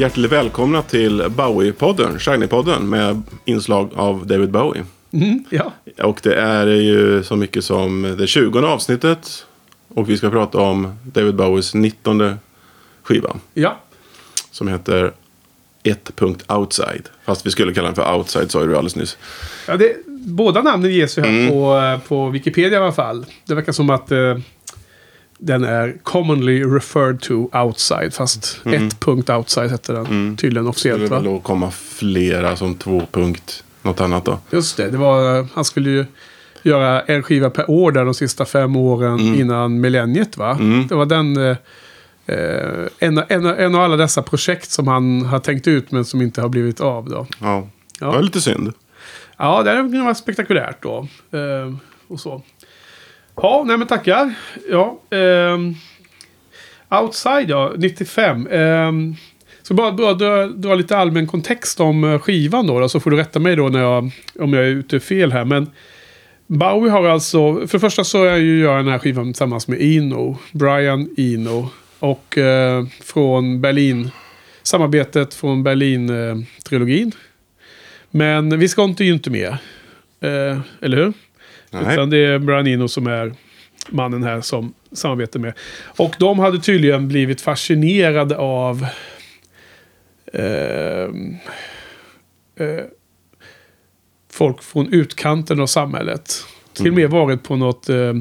hjärtligt välkomna till Bowie-podden, Shiny-podden med inslag av David Bowie. Ja, Och det är ju så mycket som det 20 avsnittet och vi ska prata om David Bowies 19 skiva ja. som heter 1. Outside. Fast vi skulle kalla den för Outside sa du alldeles nyss. ja det, båda namnen ges ju här Mm. på, eh, på Wikipedia i alla fall. Det verkar som att eh, den är commonly referred to outside. Fast ett punkt outside heter den tydligen Mm. Det officiellt. skulle väl då komma flera som två punkt något annat då. Just det, det var, han skulle ju göra en skiva per år där de sista fem åren Mm. innan millenniet va? Det var den... Eh, eh, en, en, en av alla dessa projekt som han har tänkt ut men som inte har blivit av då. Ja, det Ja. var lite synd. Ja, det vara spektakulärt då. Eh, och så. Ja, nej men tackar. Ja, ehm, Outside ja, 95. Um, ska bara, bara dra, dra lite allmän kontext om eh, skivan då, då. Så får du rätta mig då när jag, om jag är ute fel här. Men Bowie har alltså, för det första så är ju jag den här skivan tillsammans med Eno. Brian Eno. Och eh, från Berlin. Samarbetet från Berlin-trilogin. Men vi ska inte ju inte med. Eh, eller hur? Nej. Utan det är Brian Eno som är mannen här som samarbetar med. Och de hade tydligen blivit fascinerade av ehm, eh, folk från utkanten av samhället. Till och med varit på något eh,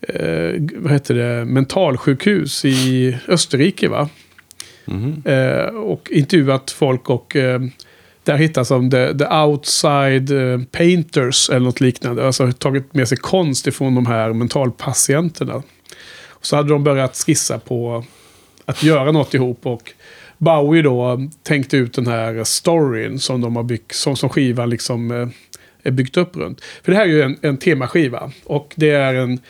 eh, vad heter det, mentalsjukhus i Österrike. va? Eh, och intervjuat folk och eh, där hittas som the, the outside eh, painters eller något liknande. Alltså tagit med sig konst ifrån de här mentalpatienterna. Och så hade de börjat skissa på att göra något ihop och Bowie då tänkte ut den här storyn som de har byggt, som, som skivan liksom eh, är byggt upp runt. För det här är ju en, en temaskiva och det är en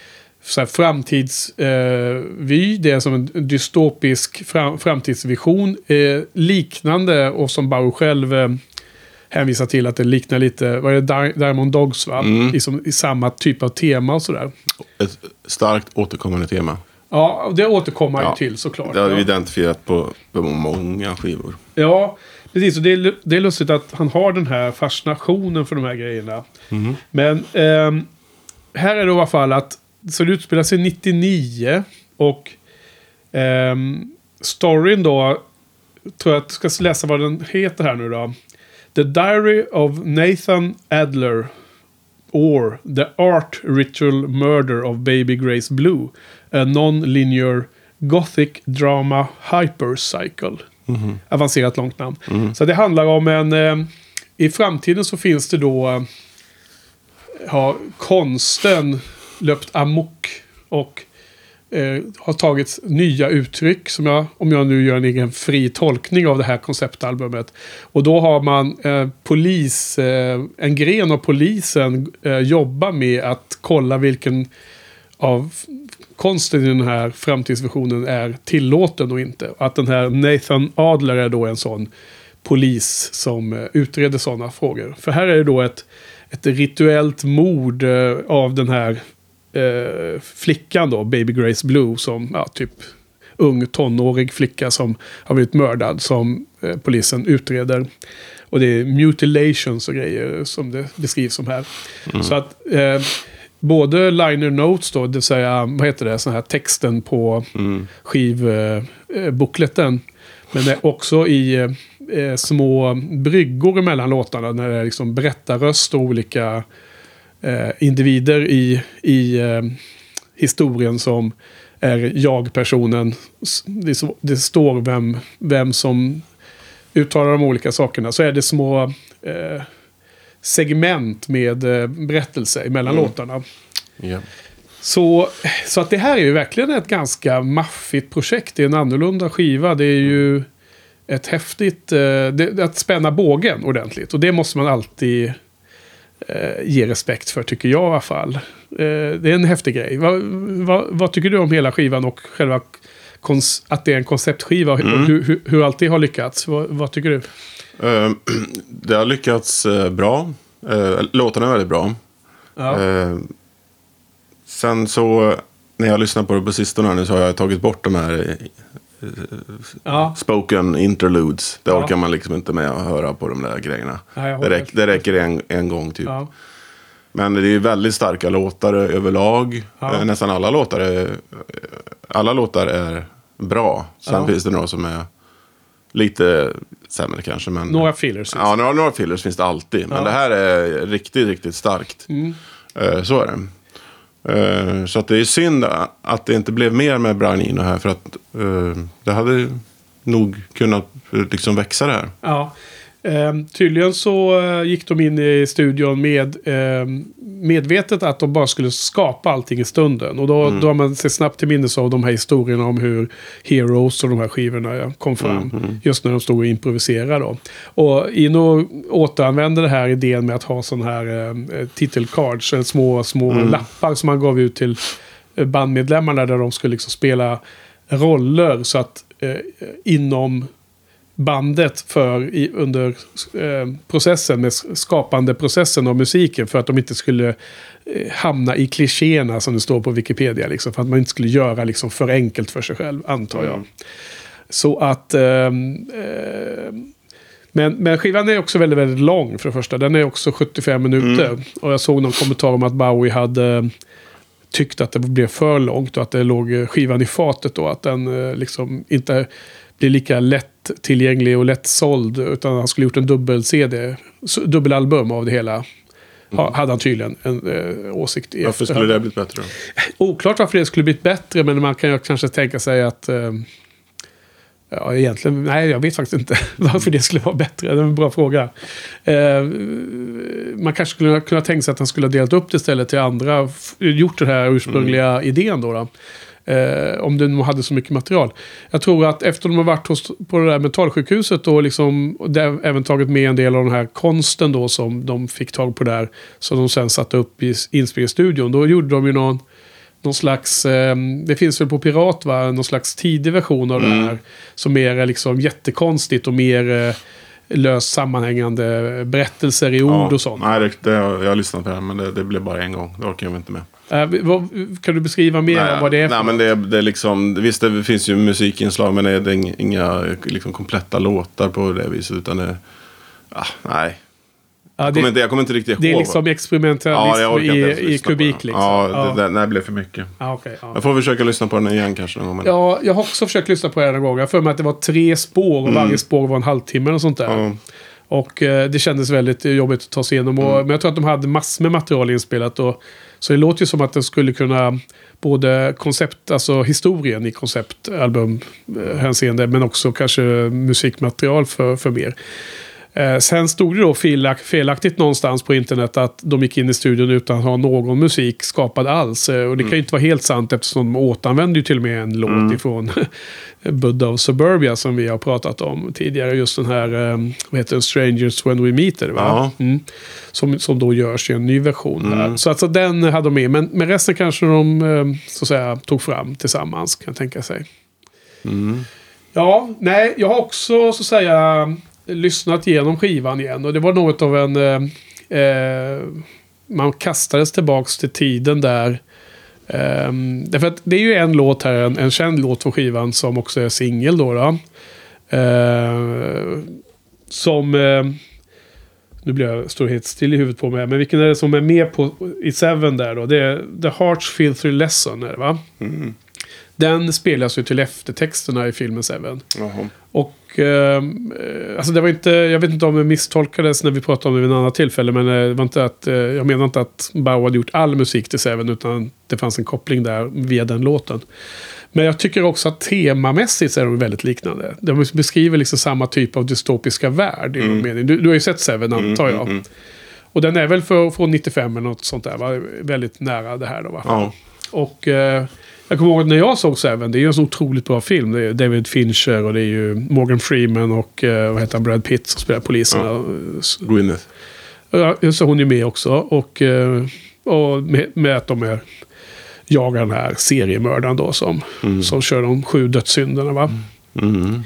så här, framtidsvy, eh, det är som en dystopisk fram, framtidsvision. Eh, liknande och som Bowie själv eh, hänvisar till att det liknar lite, vad är det, Di- Diamond Dogs va? I, som, I samma typ av tema och sådär. Ett starkt återkommande tema. Ja, det återkommer Ja, ju till såklart. Det har vi ja. identifierat på, på många skivor. Ja, precis. Och det är, det är lustigt att han har den här fascinationen för de här grejerna. Men ehm, här är det i alla fall att så det utspelar sig 99 och ehm, storyn då tror jag att jag ska läsa vad den heter här nu då. The Diary of Nathan Adler or The Art Ritual Murder of Baby Grace Blue. A non-linear Gothic Drama Hypercycle. Avancerat långt namn. Så det handlar om en... Eh, I framtiden så finns det då... Eh, har konsten löpt amok. Och eh, har tagits nya uttryck. Som jag, om jag nu gör en egen fri tolkning av det här konceptalbumet. Och då har man eh, polis, eh, en gren av polisen eh, jobbar med att kolla vilken av konsten i den här framtidsvisionen är tillåten och inte. Att den här Nathan Adler är då en sån polis som eh, utreder sådana frågor. För här är det då ett, ett rituellt mord eh, av den här eh, flickan då, Baby Grace Blue, som ja, typ ung tonårig flicka som har blivit mördad som eh, polisen utreder. Och det är mutilations och grejer som det beskrivs som här. Så att eh, både liner notes då, det vill säga vad heter det, sån här texten på skivbokleten. Men det är också i eh, eh, små bryggor mellan låtarna när det är liksom berättarröst och olika eh, individer i, i eh, historien som är jag-personen. Det, så- det står vem, vem som uttalar de olika sakerna. Så är det små eh, segment med eh, berättelse emellan låtarna. Ja. Så, så att det här är ju verkligen ett ganska maffigt projekt. Det är en annorlunda skiva. Det är ju ett häftigt... Eh, det, att spänna bågen ordentligt. Och det måste man alltid eh, ge respekt för, tycker jag i alla fall. Eh, det är en häftig grej. Vad, vad, vad tycker du om hela skivan och själva att det är en konceptskiva? Och hur, hur, hur allt det har lyckats? Vad, vad tycker du? Eh, det har lyckats eh, bra. Eh, låtarna är väldigt bra. Ja. Eh, sen så, när jag lyssnar på det på sistone nu så har jag tagit bort de här eh, ja. spoken interludes. Det Ja. orkar man liksom inte med att höra på de där grejerna. Jag det, räck, det räcker en, en gång typ. ja. Men det är ju väldigt starka låtar överlag. Eh, Nästan alla låtar är, alla låtar är bra. Sen finns det några som är lite sämre kanske. Men, Några fillers. Ja, några, några fillers finns det alltid. Men det här är riktigt, riktigt starkt. Mm. Eh, Så är det. Eh, så att det är synd att det inte blev mer med Brian Eno här. För att eh, det hade nog kunnat eh, liksom växa det här. Ja. Ehm, tydligen så eh, gick de in i studion med ehm, medvetet att de bara skulle skapa allting i stunden. Och då, då har man sig snabbt till minnes av de här historierna om hur Heroes och de här skivorna kom fram. Just när de stod och improviserade. Då. Och Ino återanvände det här idén med att ha sån här eh, titelcards, eller små, små lappar som man gav ut till eh, bandmedlemmarna där de skulle liksom spela roller så att eh, inom bandet för i, under eh, processen med skapande processen av musiken för att de inte skulle eh, hamna i klichéerna som det står på Wikipedia. Liksom, för att man inte skulle göra liksom, för enkelt för sig själv, antar jag. Så att... ehm, ehm, men, men skivan är också väldigt, väldigt lång för det första. Den är också 75 minuter. Och jag såg någon kommentar om att Bowie hade tyckt att det blev för långt och att det låg eh, skivan i fatet då. Att den eh, liksom inte blir lika lätt tillgänglig och lätt såld. Utan han skulle gjort en dubbel-CD, dubbelalbum av det hela. Ha, hade han tydligen en eh, åsikt i Varför skulle det ha blivit bättre då? Oklart varför det skulle blivit bättre, men man kan ju kanske tänka sig att... Eh, ja, egentligen... Nej, jag vet faktiskt inte varför det skulle vara bättre. Det är en bra fråga. Eh, man kanske skulle kunna tänka sig att han skulle ha delat upp det istället till andra. Gjort den här ursprungliga idén då. då. Eh, om nu hade så mycket material. Jag tror att efter de har varit hos, på det där mentalsjukhuset och liksom, och där, även tagit med en del av den här konsten då som de fick tag på där. Som de sen satte upp i inspelningsstudion. Då gjorde de ju någon, någon slags, eh, det finns väl på Pirat va, någon slags tidig version av det här. Som mer är liksom jättekonstigt och mer eh, löst sammanhängande berättelser i ord och sånt. Nej, det, det, jag har lyssnat på det här, men det, det blev bara en gång. Det orkar jag inte med. Eh, kan du beskriva mer om vad det är nej, men det, det är liksom, visst, det finns ju musikinslag, men det är, det inga- liksom, kompletta låtar på det viset. Utan det, ah, nej. ja, Jag kommer, det, inte, jag kommer inte riktigt ihåg. det är liksom ja, experimentalism ens i, i kubik. det. Liksom. Ja, ja. det, det, nej, det blev för mycket. Ja, okej, ja. Jag får försöka lyssna på den igen kanske någon gång. Ja, jag har också försökt lyssna på det någon gång. Jag för mig att det var tre spår och varje spår var en halvtimme och sånt där. Mm. Ja. Och eh, det kändes väldigt jobbigt att ta sig igenom. Och, Men jag tror att de hade massor med material inspelat. Och, så det låter ju som att den skulle kunna både koncept, alltså historien i konceptalbumhänseende eh, men också kanske musikmaterial för, för mer. Eh, sen stod det då felak, felaktigt någonstans på internet att de gick in i studion utan att ha någon musik skapad alls. Eh, och det kan ju inte vara helt sant eftersom de återanvände ju till och med en låt ifrån Buddha of Suburbia som vi har pratat om tidigare. Just den här, eh, vad heter den, Strangers When We Meet, det, va? Ja. Mm. Som, som då görs i en ny version här. Så alltså den hade de med. Men, men resten kanske de så att säga, tog fram tillsammans, kan jag tänka sig. Ja, nej, jag har också så att säga lyssnat igenom skivan igen. Och det var något av en... Eh, eh, man kastades tillbaks till tiden där Um, därför att det är ju en låt här, en, en känd låt från skivan som också är singel då. då. Uh, eh, som... Uh, nu blir jag, står helt still i huvudet på mig. Men vilken är det som är med på, i Seven där då? Det är The Heart's Filthy Lesson, är det va? Mm. Den spelas ju till eftertexterna i filmen Seven. Jaha. Och eh, alltså det var inte, jag vet inte om det misstolkades när vi pratade om det vid ett annat tillfälle. Men eh, det var inte att, eh, jag menar inte att Bao hade gjort all musik till Seven. Utan det fanns en koppling där via den låten. Men jag tycker också att temamässigt är de väldigt liknande. De beskriver liksom samma typ av dystopiska värld. I någon mening. Du, du har ju sett Seven antar jag. Och den är väl för, från 95 eller något sånt där. Va? Väldigt nära det här då va? Ja. Och eh, jag kommer ihåg när jag såg Seven, det är ju en så otroligt bra film. Det är David Fincher och det är ju Morgan Freeman och eh, vad heter han, Brad Pitt som spelar poliserna. Gwyneth. Ja, det, hon är med också. Och, eh, och med, med att de är, jagar den här seriemördaren då som, som kör de sju dödssynderna. Va? Mm.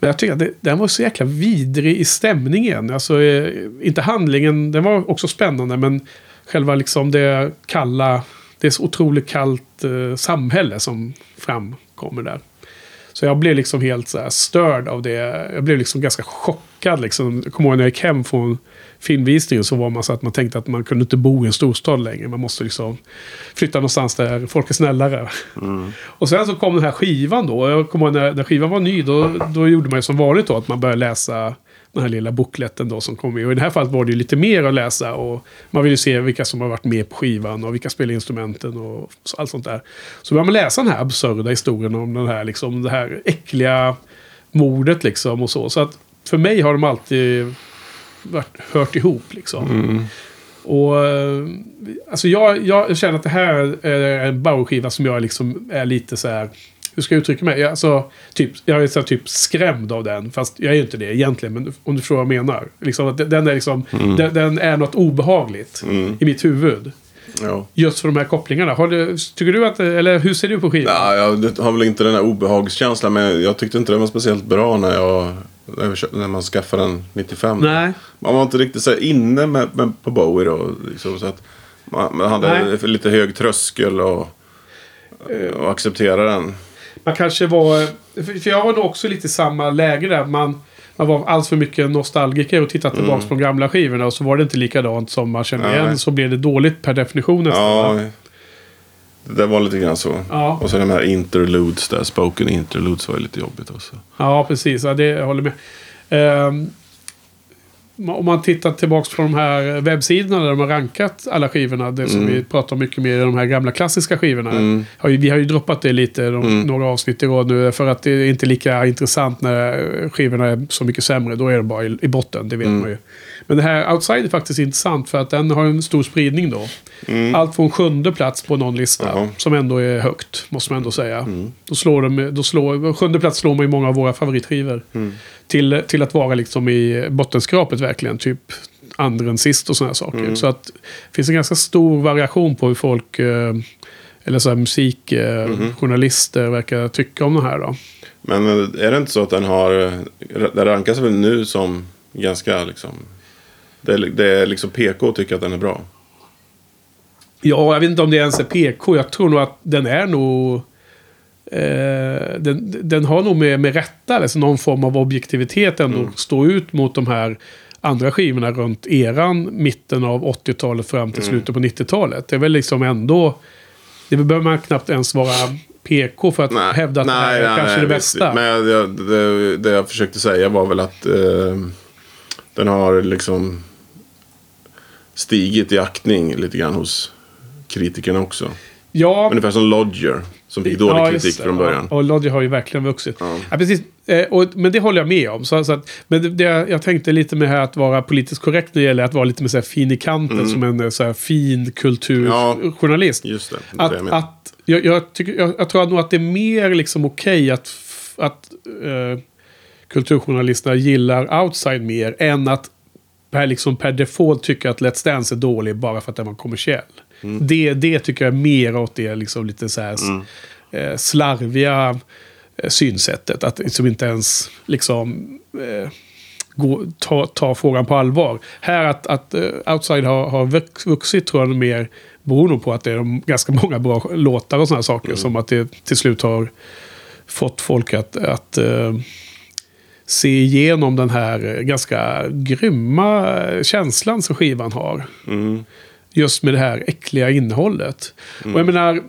Men jag tycker att det, den var så jäkla vidrig i stämningen. Alltså, eh, inte handlingen, den var också spännande, men själva liksom det kalla, det är så otroligt kallt eh, samhälle som framkommer där. Så jag blev liksom helt så störd av det. Jag blev liksom ganska chockad. Liksom. Jag kommer ihåg när jag gick hem från filmvisningen så var man så att man tänkte att man kunde inte bo i en storstad längre. Man måste liksom flytta någonstans där folk är snällare. Och sen så kom den här skivan då. Jag kommer ihåg när, när skivan var ny då, då gjorde man ju som vanligt då att man började läsa den här lilla bokletten då som kom med. Och i det här fallet var det ju lite mer att läsa. Och man vill ju se vilka som har varit med på skivan och vilka spelar instrumenten och allt sånt där. Så börjar man läsa den här absurda historien om den här, liksom, det här äckliga mordet liksom och så. Så att för mig har de alltid varit, hört ihop liksom. Och eh, alltså jag, jag känner att det här är en Bauer-skiva som jag liksom är lite så här... Hur ska jag uttrycka mig? Jag, alltså, typ, jag är så här, typ skrämd av den. Fast jag är ju inte det egentligen. Men om du förstår vad jag menar. Liksom, att den, är liksom, den, den är något obehagligt i mitt huvud. Ja. Just för de här kopplingarna. Har du, tycker du att, eller hur ser du på skivan? Ja, jag har väl inte den här obehagskänslan. Men jag tyckte inte den var speciellt bra när, jag, när, man skaffade den 95. Nej. Man var inte riktigt så inne med, med, på Bowie då. Liksom, så att man, man hade Nej. lite hög tröskel och, och acceptera den. Man kanske var... För jag var nog också lite i samma läge där. Man, man var allt för mycket nostalgiker och tittade tillbaka på de gamla skivorna. Och så var det inte likadant som man känner Nej. igen. Så blev det dåligt per definition nästan. Ja, det var lite grann så. Ja. Och så de här interludes där. Spoken interludes var ju lite jobbigt också. Ja, precis. Ja, det jag håller med. Ehm, om man tittar tillbaka på de här webbsidorna där de har rankat alla skivorna. Det som vi pratar mycket mer i de här gamla klassiska skivorna. Ju, vi har ju droppat det lite de, några avsnitt i rad nu. För att det är inte lika intressant när skivorna är så mycket sämre. Då är det bara i, i botten, det vet man ju. Men det här Outside är faktiskt intressant för att den har en stor spridning då. Allt från sjunde plats på någon lista. Jaha. Som ändå är högt, måste man ändå säga. Då slår de, då slår, sjunde plats slår man i många av våra favoritskivor. Till, till att vara liksom i bottenskrapet verkligen. Typ andra än sist och sådana saker. Så att det finns en ganska stor variation på hur folk, eh, eller så här musikjournalister verkar tycka om det här då. Men eh, är det inte så att den har... eh, Den rankas väl nu som ganska liksom... Det är, det är liksom PK tycker att den är bra. Ja, jag vet inte om det ens är PK. Jag tror nog att den är nog... Eh, den, den har nog med, med rätta, alltså någon form av objektivitet ändå stå ut mot de här andra skivorna runt eran, mitten av 80-talet fram till slutet på 90-talet. Det är väl liksom ändå... Det behöver man knappt ens vara PK för att hävda att det här är kanske det bästa. Men jag, det, det jag försökte säga var väl att eh, den har liksom stigit i aktning lite grann hos kritikerna också. ja, Ungefär som Lodger som fick dålig Ja, kritik från början. Ja, och Lodger har ju verkligen vuxit. Ja. Ja. precis. Eh, och, men det håller jag med om. Så, så att, men det, det, jag tänkte lite med här att vara politiskt korrekt när det gäller att vara lite mer så här fin i kanten som en eh, så här fin kulturjournalist. Just det. det det jag att, menar. att, jag, jag, tycker, jag, jag tror nog att det är mer liksom okej att, f- att eh, kulturjournalisterna gillar outside mer än att per, liksom per default tycker att Let's Dance är dålig bara för att den var kommersiell. Mm. Det, det tycker jag är mer åt det liksom lite så här Mm. eh, slarviga eh, synsättet. Att liksom inte ens liksom eh, gå, ta, ta frågan på allvar. Här att, att uh, Outside har, har vux- vuxit tror jag mer beror nog på att det är ganska många bra låtar och sådana saker. Som att det till slut har fått folk att, att eh, se igenom den här eh, ganska grymma eh, känslan som skivan har. Mm. Just med det här äckliga innehållet. Och jag menar,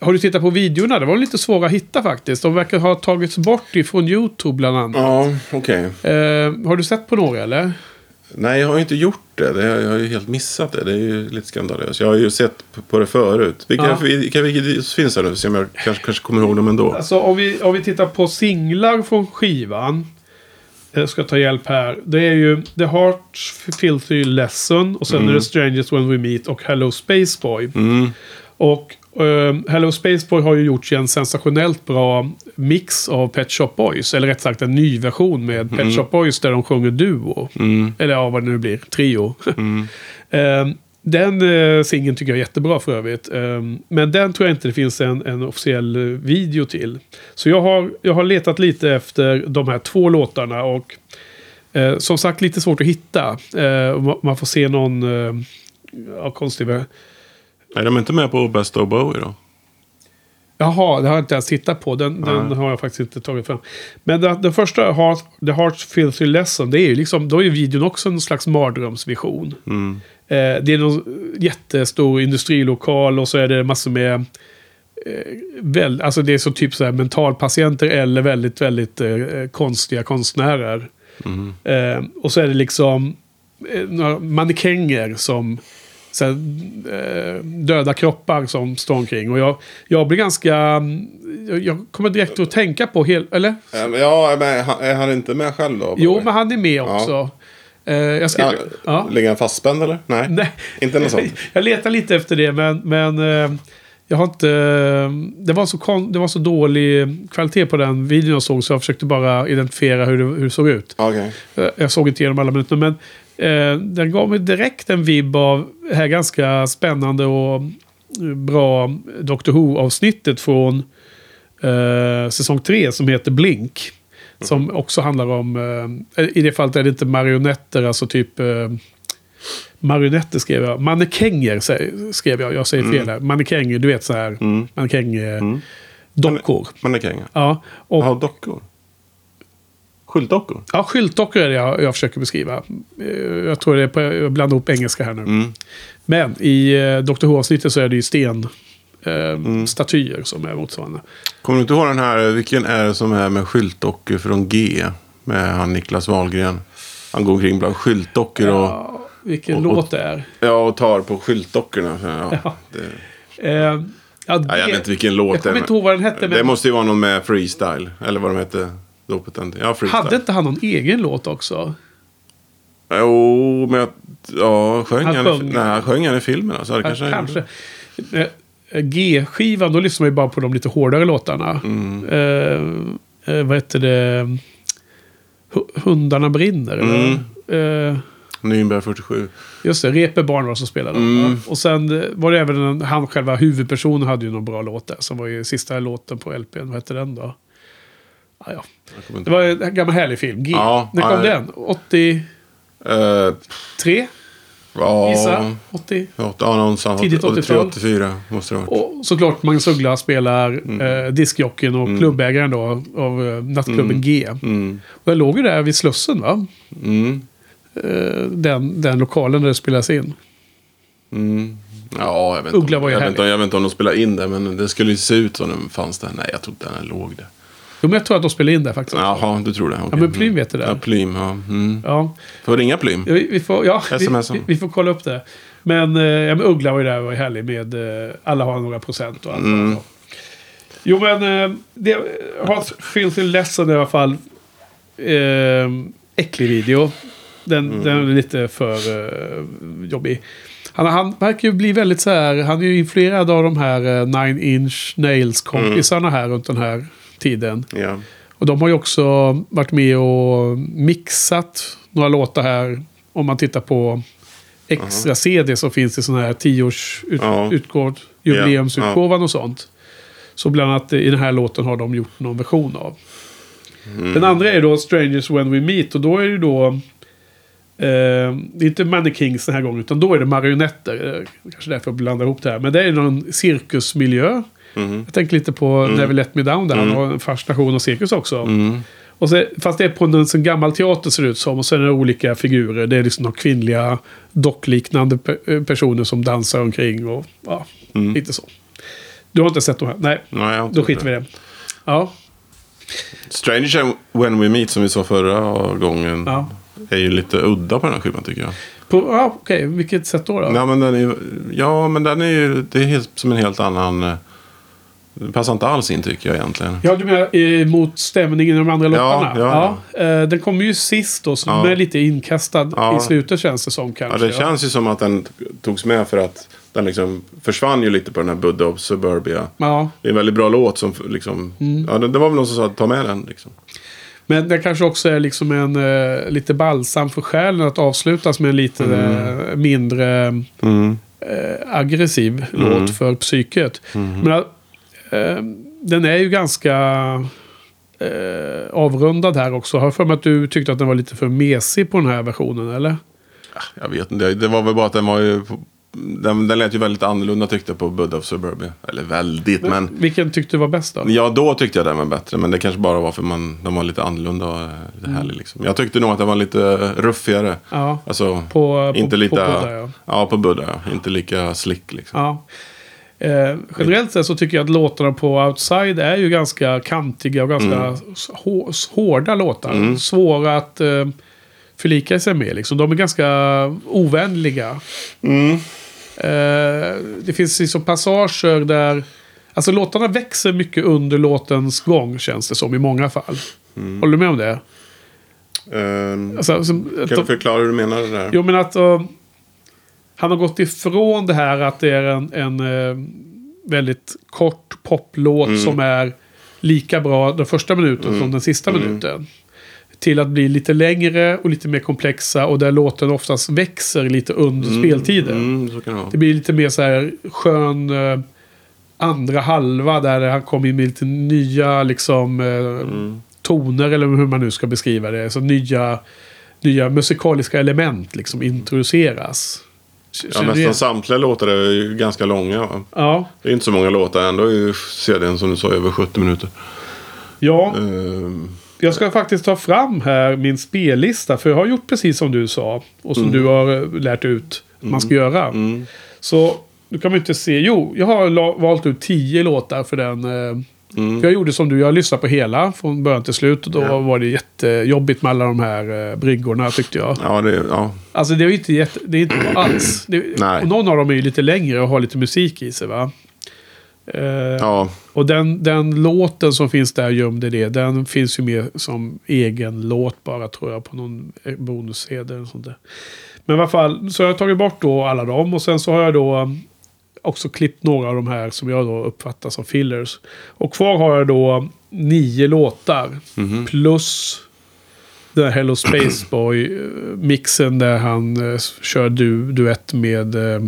har du tittat på videorna? Det var lite svåra att hitta faktiskt. De verkar ha tagits bort ifrån YouTube bland annat. Ja, okej. Eh, har du sett på några eller? Nej, jag har inte gjort det. det. Jag har ju helt missat det. Det är ju lite skandalöst. Jag har ju sett på det förut. Vilka, Ja. vilka videos finns det nu? Se om jag kanske, kanske kommer ihåg dem ändå. Alltså om vi, om vi tittar på singlar från skivan. Jag ska ta hjälp här. Det är ju The Heart Filthy Lesson. Och sen är det Strangers When We Meet och Hello Space Boy. Mm. Och eh, Hello Space Boy har ju gjort en sensationellt bra mix av Pet Shop Boys. Eller rätt sagt en ny version med Pet Shop Boys där de sjunger duo. Mm. Eller ja, vad det nu blir. Trio. Mm. Eh, den uh, singeln tycker jag är jättebra för övrigt. Eh, men den tror jag inte det finns en, en officiell eh, video till. Så jag har, jag har letat lite efter de här två låtarna och eh, som sagt lite svårt att hitta. Eh, ma- man får se någon uh, ja, konstig... Är de inte med på Best of Bowie då? Jaha, det har jag inte ens tittat på. Den, den har jag faktiskt inte tagit fram. Men den, den första, Heart, The Heart Filthy Lesson, det är ju liksom, då är videon också en slags mardrömsvision. Mm. Eh, det är någon jättestor industrilokal och så är det massor med... Eh, väl, alltså det är så typ så här mentalpatienter eller väldigt, väldigt eh, konstiga konstnärer. Mm. Och så är det liksom några mannekänger som... Så här, döda kroppar som står omkring. Och jag, jag blir ganska... Jag, jag kommer direkt att tänka på... Hel, eller? Ja, men han- är han inte med själv då? Jo, men han är med också. Eh, jag ska, Ja, ja. Ligger han fastspänd eller? Nej. Nej. Inte något sånt. jag letar lite efter det, men, men eh, jag har inte... Det var, så kon, det var så dålig kvalitet på den videon jag såg, så jag försökte bara identifiera hur det, hur det såg ut. Eh, Jag såg inte igenom alla minuter, men eh, den gav mig direkt en vibb av det här ganska spännande och eh, bra Doctor Who-avsnittet från eh, säsong 3 som heter Blink. Som också handlar om, eh, i det fallet är det inte marionetter, alltså typ eh, marionetter skrev jag. Mannekänger skrev jag, jag säger fel här. Mannekänger, du vet så här. Mm. Mannekäng, eh, dockor. Mannekänger. Ja, och Ja, dockor. Skyltdockor. Ja, skyltdockor är det jag, jag försöker beskriva. Eh, Jag tror det är på, jag blandar ihop engelska här nu. Mm. Men i eh, Dr. Who-avsnittet så är det ju sten. Eh, Mm. Statyer som är motsvarande. Kommer du inte ihåg den här, vilken är det som är med skyltdockor från G? Med han Niklas Wahlgren. Han går omkring bland skyltdockor och, Ja, vilken och- låt det är. ja, och tar på skyltdockorna. Ja, Ja. det, Eh, ja, ja, jag det- vet inte vilken låt Jag kommer det inte ihåg vad den hette. Det Men måste ju vara någon med freestyle. Eller vad de hette. Tiden. Ja, freestyle. hade inte han någon egen låt också? Jo, men jag, ja, sjöng Han han, sjöng. i, nej, han sjöng han i filmen? Alltså, det Ja, kanske kanske. G-skivan, då lyssnar man ju bara på de lite hårdare låtarna. Mm. Eh, eh, vad heter det? Hu- Hundarna brinner, eller? Mm. Eh, Nürnberg 47. Just det, Repe Barn var som spelade. Mm. Och sen eh, var det även en, han själva huvudpersonen hade ju någon bra låt där. Som var ju sista låten på LPn. Vad hette den då? Ah, ja. Det var en gammal härlig film. G. Ja, När kom ja, den? 83? Ja, Gissa? 80? Ja, någonstans. Tidigt 83, 80-tal. 84 måste det ha varit. Och såklart Magnus Uggla spelar Mm. eh, diskjockeyn och klubbägaren då av eh, nattklubben G. Mm. Och jag låg ju där vid Slussen va? Mm. Eh, den, den lokalen där det spelas in. Mm. Ja, jag vet, Uggla var ju jag, vet inte, jag vet inte om de spelade in det, men det skulle ju se ut som den fanns där. Nej, jag tror inte den låg där. Jo men jag tror att de spelade in där faktiskt. Jaha, du tror det? Ja Okej. men Plym vet det där. Ja, Plym, ja. Mm. Ja. Får ringa Plym? Ja, Vi, vi, får, ja, vi, vi, får kolla upp det. Men, eh, ja, men Uggla var ju där och var härlig med eh, alla har några procent och allt. Mm. Jo men eh, det har Filthy Lesson i alla fall. Eh, äcklig video. Den, Mm. den är lite för eh, jobbig. Han, han verkar ju bli väldigt så här. Han är ju influerad av de här eh, Nine Inch Nails kompisarna här runt den här tiden. Ja. Och de har ju också varit med och mixat några låtar här. Om man tittar på extra CD som finns i sån här 10-års ut, Ja. utgåv, jubileumsutgåvan och sånt. Så bland annat i den här låten har de gjort någon version av. Den andra är då Strangers When We Meet och då är det då... Eh, det är inte Mannequins den här gången utan då är det marionetter. Kanske därför jag blandar ihop det här. Men det är någon cirkusmiljö. Jag tänker lite på Never Let Me Down där. Han har en fascination av cirkus också. Och så, fast det är på en sån gammal teater ser det ut som. Och sen är det olika figurer. Det är liksom några kvinnliga dockliknande pe eh, personer som dansar omkring. Och ja, lite så. Du har inte sett de här? Nej, Nej, då skiter vi i det. Ja, Stranger When We Meet som vi sa förra gången. ja. Är ju lite udda på den här skivan tycker jag. På, ja okej, vilket sätt då? då? Ja men den är, ja, men den är ju det är som en helt annan... Det passar inte alls in tycker jag egentligen. Ja, du menar eh, mot stämningen i de andra låtarna? ja, Eh, den kommer ju sist då, så Ja. den är lite inkastad Ja. i slutet känns det som Ja, kanske. det känns ju som att den togs med för att den liksom försvann ju lite på den här Buddha of Suburbia. Ja, Det är en väldigt bra låt som liksom... Mm. Ja, det, det var väl någon som sa att ta med den liksom. men det kanske också är liksom en eh, lite balsam för själen att avslutas med en lite eh, mindre Mm. eh, aggressiv låt för psyket. Men eh, den är ju ganska eh, avrundad här också. Har jag för mig att du tyckte att den var lite för mesig på den här versionen, eller? Jag vet inte, det, var väl bara att den var ju... Den, den lät ju väldigt annorlunda tyckte jag på Buddha of Suburbia. Eller väldigt, men... Vilken tyckte du var bäst då? Ja, då tyckte jag den var bättre. Men det kanske bara var för man, den var lite annorlunda och eh, lite Mm. härlig. Liksom. Jag tyckte nog att den var lite ruffigare. Ja, Alltså, på, inte på, lite... på Buddha, ja. ja. på Buddha. ja. Inte lika slick liksom. Ja. Eh, generellt sett så tycker jag att låtarna på Outside är ju ganska kantiga och ganska Mm. hå- hårda låtar. Svåra att eh, förlika sig med. Liksom. De är ganska ovänliga. Mm. Eh, det finns liksom passager där... Alltså låtarna växer mycket under låtens gång känns det som i många fall. Mm. Håller du med om det? Ehm, Alltså, som, kan du förklara hur du menar det där? Jo, men att uh, han har gått ifrån det här att det är en, en eh, väldigt kort poplåt Mm. som är lika bra den första minuten som den sista minuten. Till att bli lite längre och lite mer komplexa och där låten oftast växer lite under speltiden. Mm, så kan det. Det blir lite mer så här skön eh, andra halva där han kommer in med lite nya liksom, eh, Mm. toner eller hur man nu ska beskriva det. Så nya, nya musikaliska element liksom introduceras. K- Ja, du nästan igen? samtliga låtar är ju ganska långa. Va? Ja, Det är inte så många låtar. Ändå är ju CDn som du sa över 70 minuter. ja. Ehm, Jag ska faktiskt ta fram här min spellista. För jag har gjort precis som du sa. Och Mm. som du har eh, lärt ut man ska göra. Så nu kan man inte se. Jo, jag har valt ut tio låtar för den. eh, Mm. För jag gjorde som du. Jag lyssnade på hela från början till slut. Och då var det jättejobbigt med alla de här eh, bryggorna tyckte jag. ja, det, ja. Alltså det är inte, jätte, det är inte alls. Det, och någon av dem är ju lite längre och har lite musik i sig va. Eh, ja. och den, den låten som finns där gömd i det, den finns ju med som egen låt bara tror jag på någon bonus-CD eller sånt där. Men i alla fall, så har jag tagit bort då alla dem och sen så har jag då också klippt några av de här som jag då uppfattar som fillers. Och kvar har jag då nio låtar plus den här Hello Space Boy-mixen där han eh, kör du, duett med eh,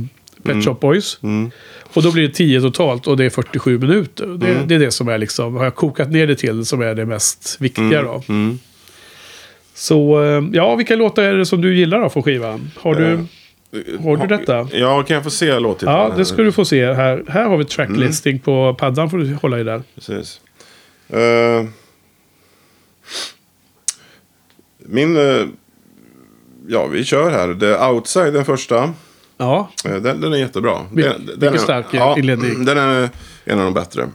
Pet Shop Boys. Mm. Och då blir det 10 totalt och det är 47 minuter. Det, det är det som är liksom, har jag kokat ner det till, som är det mest viktiga då. Mm. Så eh, ja, vilka låtar är det som du gillar då från skivan? Har du, Eh, har du detta? Ja, kan jag få se låttiteln? Ja, det ska du få se här. Här har vi tracklisting på paddan, får du hålla i där. Precis. Eh, min... eh, ja, vi kör här. The Outside, den första. Ja, Eh, den, den är jättebra. Vil- den, den vilken är, stark ja, inledning. Den är en av de bättre.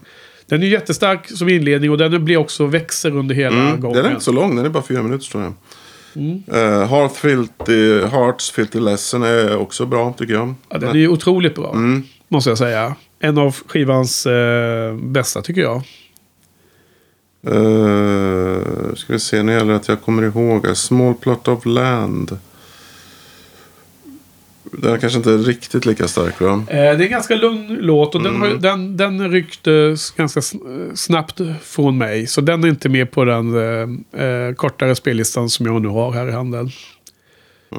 den är jättestark som inledning och den blir också växer under hela Mm, gången. den är inte så lång, den är bara fyra minuter står det. Mm. Eh, Heart Filthy, Hearts Filthy Lesson är också bra tycker jag. Ja, den är ju otroligt bra, Mm. måste jag säga. En av skivans eh, bästa tycker jag. Uh, ska vi se, nu gäller det att jag kommer ihåg. A Small Plot of Land. Den är kanske inte riktigt lika stark va? Eh, det är en ganska lugn låt och den, har, Mm. den, den ryckte ganska sn- snabbt från mig. Så den är inte med på den eh, eh, kortare spellistan som jag nu har här i handen.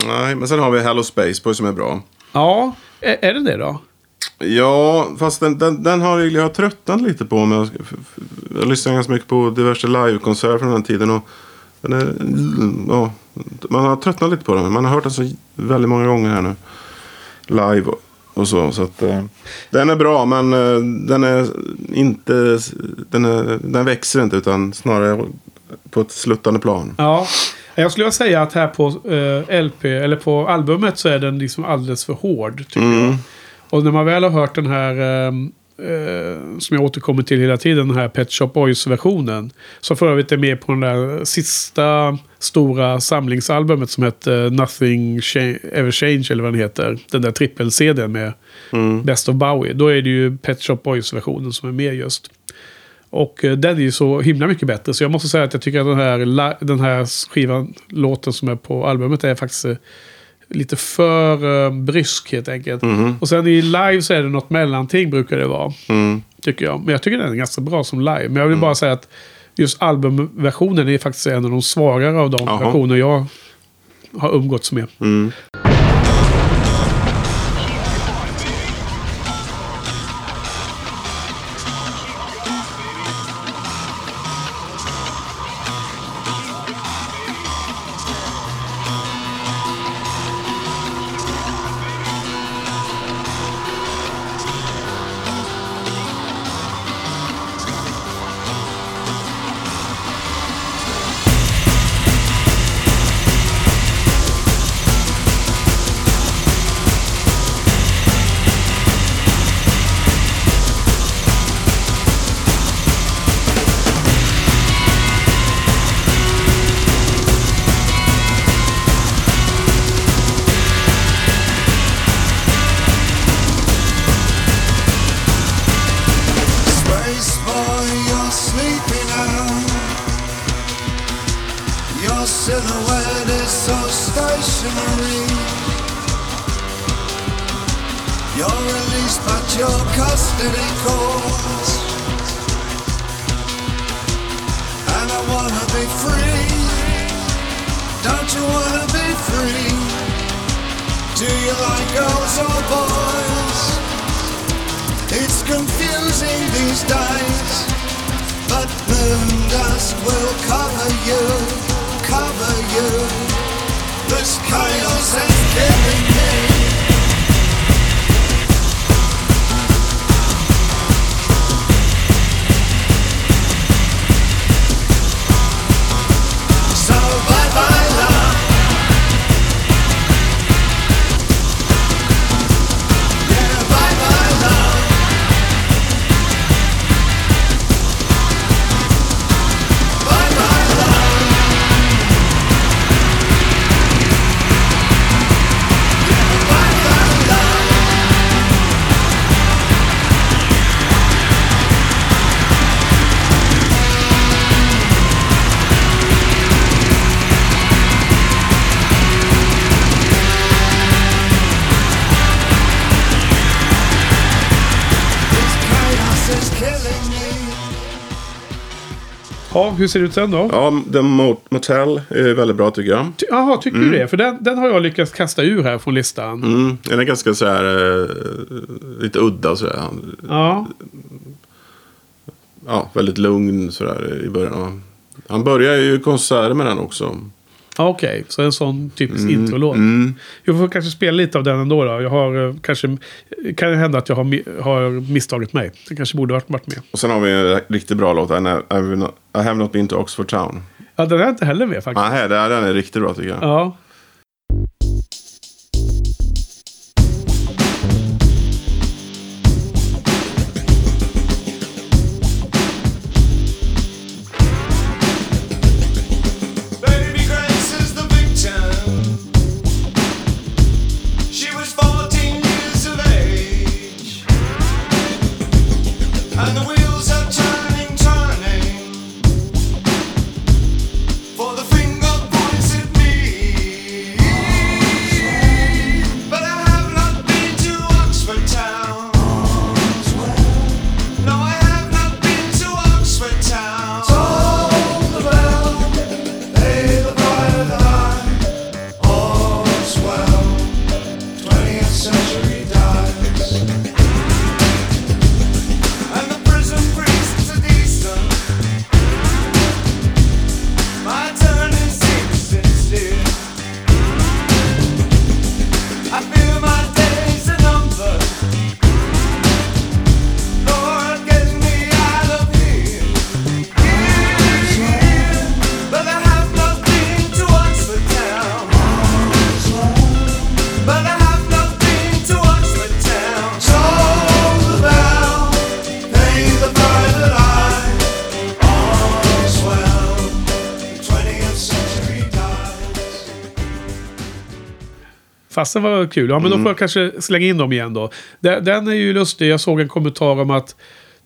Nej, men sen har vi Hello Space Boy som är bra. Ja, är, är den det då? Ja, fast den, den, den har jag, har tröttnat lite på. Men jag, jag lyssnar ganska mycket på diverse livekonserter från den tiden. Och den är, ja, man har tröttnat lite på den. Man har hört den så väldigt många gånger här nu. Live och, så. så att, eh, den är bra, men eh, den är inte... Den, är, den växer inte, utan snarare på ett sluttande plan. Ja. Jag skulle säga att här på eh, LP, eller på albumet så är den liksom alldeles för hård. Tycker jag. Och när man väl har hört den här, eh, som jag återkommer till hela tiden, den här Pet Shop Boys-versionen. Som för övrigt är med på den där sista stora samlingsalbumet som heter Nothing Cha- Ever Change, eller vad den heter. Den där trippel-CDn med Best of Bowie. Då är det ju Pet Shop Boys-versionen som är med just. Och eh, den är ju så himla mycket bättre. Så jag måste säga att jag tycker att den här, la- den här skivan, låten som är på albumet är faktiskt eh, lite för eh, brysk helt enkelt. Och sen i live så är det något mellanting brukar det vara. Mm. Tycker jag. Men jag tycker den är ganska bra som live. Men jag vill bara säga att just albumversionen är faktiskt en av de svagare av de Jaha. versioner jag har umgåtts med. but moon dust will come. Ja, hur ser det ut sen då? Ja, The Mo- Motel är väldigt bra tycker jag. Ty- Jaha, tycker du det? För den, den har jag lyckats kasta ur här från listan. Mm, den är ganska så här, eh, lite udda så här. Ja. Ja, väldigt lugn så där i början. Han börjar ju konserter med den också. Okej, så en sån typisk introlåt. Mm. Jag får kanske spela lite av den ändå då. Jag har eh, kanske... Kan det hända att jag har, har misstagit mig. Det kanske borde varit, med. Och sen har vi en riktigt bra låt. I not, I have not been to Oxford Town. Ja, den är inte heller med faktiskt. Nej, den är riktigt bra tycker jag. Ja. Fasen var kul. Ja, men då får jag kanske slänga in dem igen då. Den, den är ju lustig. Jag såg en kommentar om att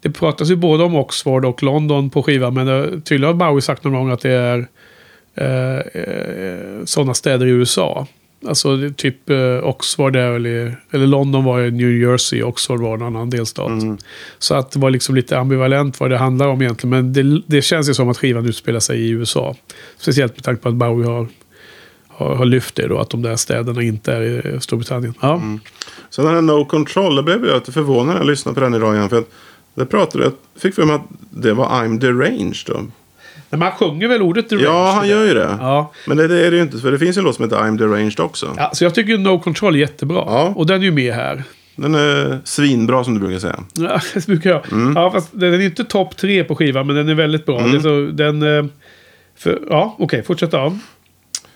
det pratas ju både om Oxford och London på skivan. Men uh, tydligen har Bowie sagt någon gång att det är uh, uh, sådana städer i USA. Alltså det typ uh, Oxford är väl i, eller London var i New Jersey, Oxford var en annan delstat. Så att det var liksom lite ambivalent vad det handlar om egentligen. Men det, det känns ju som att skivan utspelar sig i USA. Speciellt med tanke på att Bowie har, har, har lyft det då, att de där städerna inte är i Storbritannien. Ja. Sen den här No Control, det blev jag lite förvånad när jag lyssnade på den idag igen. För att det pratade, jag fick för mig att det var I'm deranged då. Men man sjunger väl ordet deranged? Ja, han gör ju det. Ja. Men det, det är det ju inte, för det finns ju en låt som heter I'm deranged också. ja. Så jag tycker No Control är jättebra. Ja. Och den är ju med här. Den är svinbra som du brukar säga. Ja, det brukar jag. Mm. Ja, fast den är inte topp tre på skivan, men den är väldigt bra. Det är så, den... eh, För, ja, okej, fortsätt då.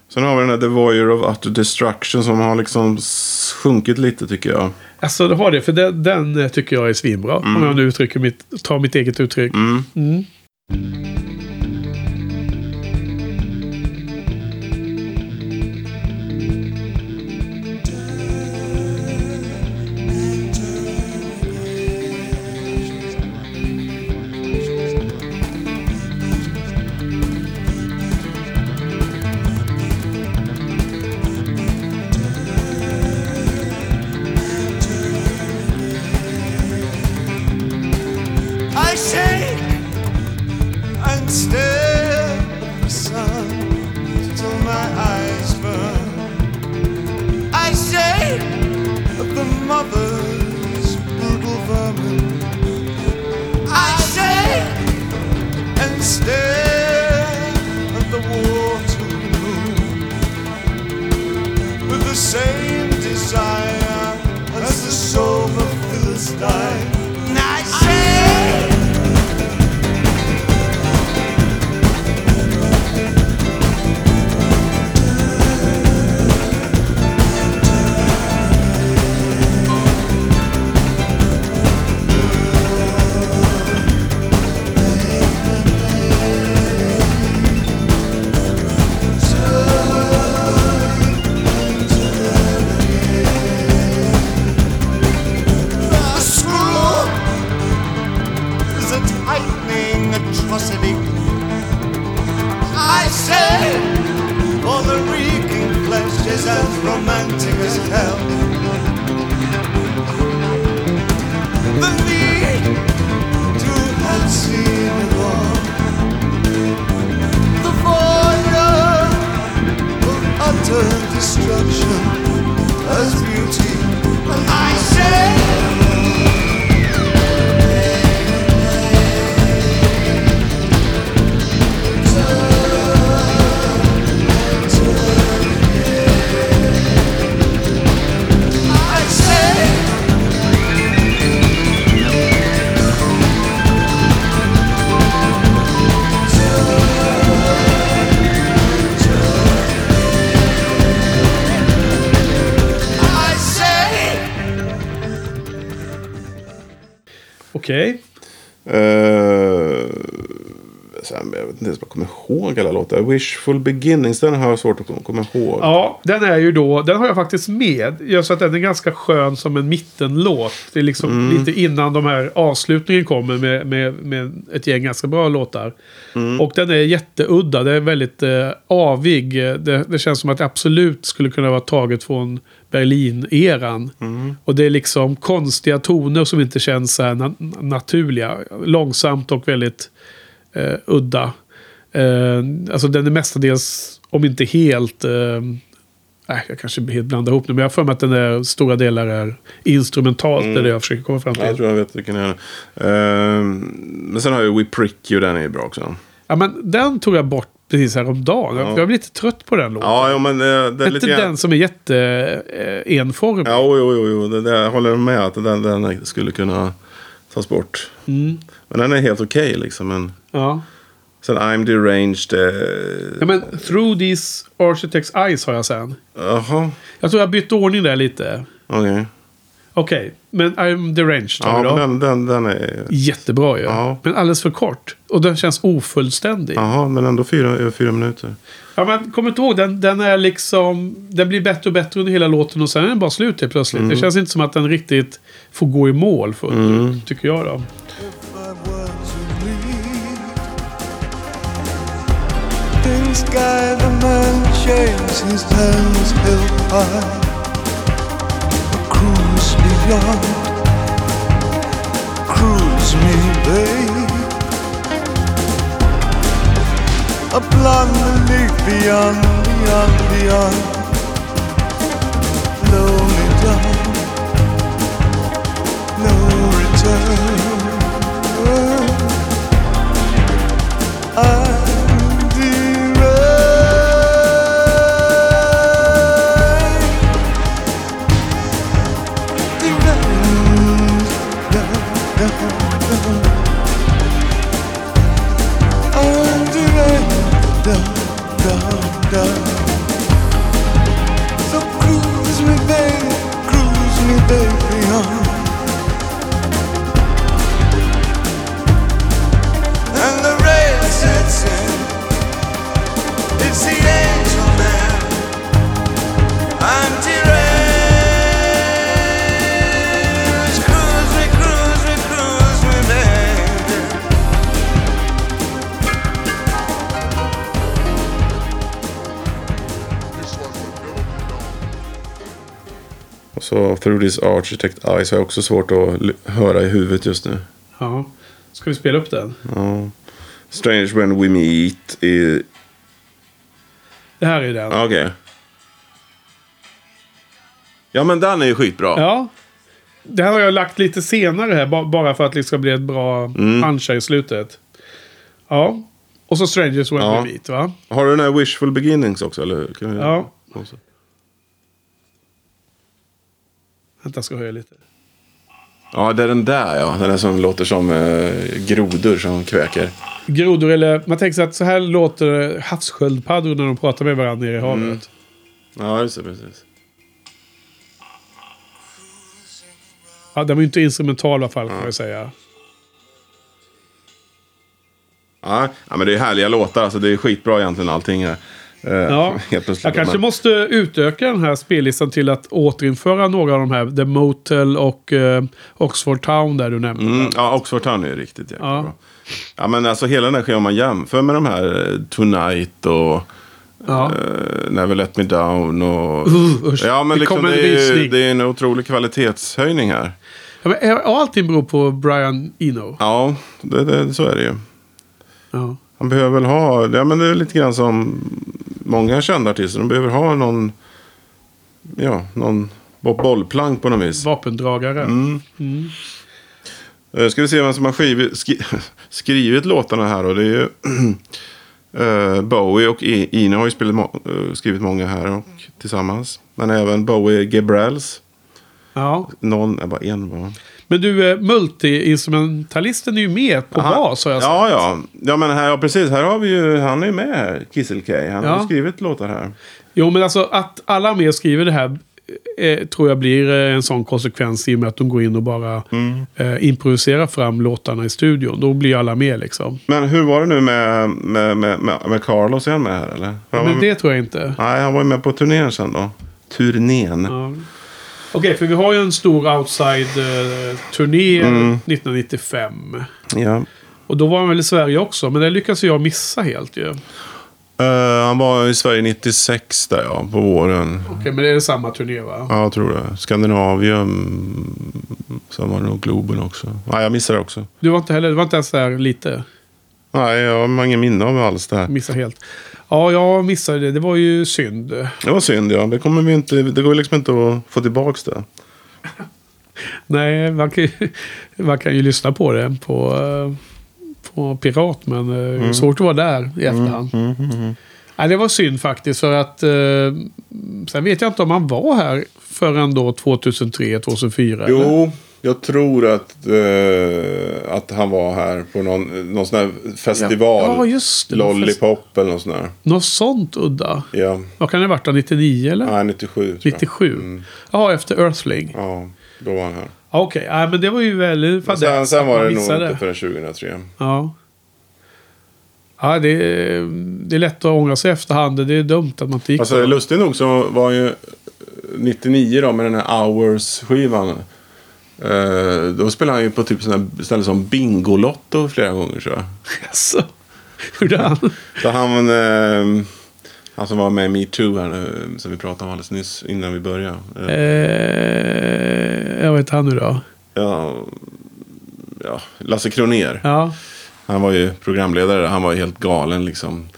Sen har vi den här The Voyeur of Utter Destruction som har liksom sjunkit lite tycker jag. Alltså, det har det. För den, den tycker jag är svinbra. Mm. Om jag nu uttrycker mitt, tar mitt eget uttryck. Mm. I romantic as hell. The need to have seen it all. The voyeur of utter destruction as beauty. And I say. Okej. Uh, sen, jag vet inte ens om jag kommer ihåg alla låtar. Wishful Beginnings, den har jag svårt att komma ihåg. Ja, den är ju då... Den har jag faktiskt med. Gör så att den är ganska skön som en mittenlåt. Det är liksom Mm. lite innan de här avslutningen kommer med, med, med ett gäng ganska bra låtar. Mm. Och den är jätteudda. Det är väldigt eh, avig. Det, det känns som att det absolut skulle kunna vara taget från Berlin-eran. Mm. Och det är liksom konstiga toner som inte känns så här na- naturliga. Långsamt och väldigt eh, udda. Eh, alltså den är mestadels, om inte helt... Eh, nej, jag kanske helt blandar ihop det. Men jag har för mig att den är, stora delar är instrumentalt. Det är det jag försöker komma fram till. Mm. Jag tror jag vet vilken det är. Uh, men sen har jag We Prick You, den är ju bra också. Ja, men den tog jag bort precis häromdagen. Ja. Jag blev lite trött på den låten. Ja, jo, men det, det är inte lite den som är jätte eh. Ja, jo, jo, jo. Det, det, jag håller med att den, den skulle kunna tas bort. Mm. Men den är helt okej liksom. Men Ja. sen I'm deranged. Eh, ja, men Through These Architects Eyes har jag sen. Jaha, Jag tror jag bytte ordning där lite. okej. Okej, men I'm deranged har Ja, vi då. men den, den, den är... Jättebra ju. Ja. Men alldeles för kort. Och den känns ofullständig. Ja. Jaha, men ändå fyra, över fyra minuter. men kommer inte ihåg, den, den är liksom... Den blir bättre och bättre under hela låten och sen är den bara slut helt plötsligt. Mm. Det känns inte som att den riktigt får gå i mål fullt ut, tycker jag då. Sky the man shaves his hands held high. A cruise me, babe. A blonde leaf beyond, beyond, beyond. Blow me down, no return. Så Through this Architect Eyes har jag också svårt att höra i huvudet just nu. Ja. Ska vi spela upp den? Ja. Strange when we meet i... Det här är den. Ja, Okej. Ja men den är ju skitbra. Ja. Det här har jag lagt lite senare här, ba- bara för att det ska bli ett bra Mm. punch i slutet. Ja. Och så Strangers When Ja. We Meet, va? Har du den här Wishful Beginnings också eller? Kan vi- Ja. också. Vänta, jag ska höja lite. Ja, det är den där ja. Den där som låter som eh, grodor som kväker. Grodor eller... Man tänker sig att så här låter havssköldpaddor när de pratar med varandra nere i havet. Mm. Ja, just det. Precis. Ja, den var ju inte instrumental i alla fall, kan jag säga. Ja, ja, men det är härliga låtar. Alltså, det är skitbra egentligen allting här. Eh, Ja. Jag kanske måste utöka den här spellistan till att återinföra några av de här. The Motel och eh, Oxford Town där du nämnde. Mm, ja, Oxford Town är riktigt jäkla Ja. bra. Ja, men alltså hela den här skivan, om man jämför med de här eh, Tonight och Ja. eh, Never Let Me Down och... Uh, usch. ja, men Det liksom det, är, ju- det är en otrolig kvalitetshöjning här. Ja, men, är- allting beror på Brian Eno. Ja, det, det, så är det ju. Ja. Han behöver väl ha, ja men det är lite grann som många kända artister. De behöver ha någon, ja, någon bo- bollplank på något vis. Vapendragare. Mm. Mm. Eh, Ska vi se vem som har skrivit, skri, skrivit låtarna här då. Det är ju eh, Bowie och Ina har ju spelat, eh, skrivit många här och, tillsammans. Men även Bowie Gebrels. Ja. Någon, är bara en va? Men du, eh, multi-instrumentalisten är ju med på bas har jag sagt. Ja, ja. Ja, men här, ja, precis. Här har vi ju, han är ju med här. Kissel K. Han har Ja. ju skrivit låtar här. Jo, men alltså att alla med skriver det här eh, tror jag blir eh, en sån konsekvens i och med att de går in och bara Mm. eh, improviserar fram låtarna i studion. Då blir alla med liksom. Men hur var det nu med, med, med, med, med Carlos? Är han med här eller? Han Men med- det tror jag inte. Nej, han var ju med på turnén sen då. Turnén. Ja. Okej, för vi har ju en stor outside-turné Mm. 1995. Ja. Och då var han väl i Sverige också, men det lyckades jag missa helt ju. Eh, han var i Sverige 96 där ja, på våren. Okej, men det är samma turné va? Ja, jag tror det. Skandinavien. Sen var det nog Globen också. Nej, jag missade det också. Du var inte heller, du var inte ens där lite? Nej, jag har ingen minne av alls det här. Missa helt. Ja, jag missade det. Det var ju synd. Det var synd ja. Det kommer vi inte. Det går liksom inte att få tillbaka det. Nej, man kan, ju, man kan ju lyssna på det på, eh, på Pirat, men mm. Mm. svårt att vara där i efterhand. Nej, det var synd faktiskt, för att eh, sen vet jag inte om han var här förrän då 2003, 2004. eller? Jag tror att, eh, att han var här på någon, någon sån här festival. Ja, just det. Lollipop eller något sånt där. Något sånt udda. Ja, Vad kan det ha varit då? 99 eller? nej 97 tror jag. 97? Mm. Ja, efter Earthling. Ja. Då var han här. Ja, Okej, ja, men det var ju väldigt fadäs sen, sen var det nog inte förrän 2003. Ja. Ja, det är, det är lätt att ångra sig efterhand. Det är dumt att man inte gick Alltså lustigt nog så var ju 99 då med den här Hours-skivan. Eh, då spelade han ju på typ sådana ställen som Bingolotto flera gånger tror jag. Jaså? Hur han? Så han, eh, han som var med i metoo här nu, som vi pratade om alldeles nyss innan vi började. Eh, Eh, jag vet han nu då. ja, ja, Lasse Kroner. Ja. Han var ju programledare. Han var ju helt galen liksom.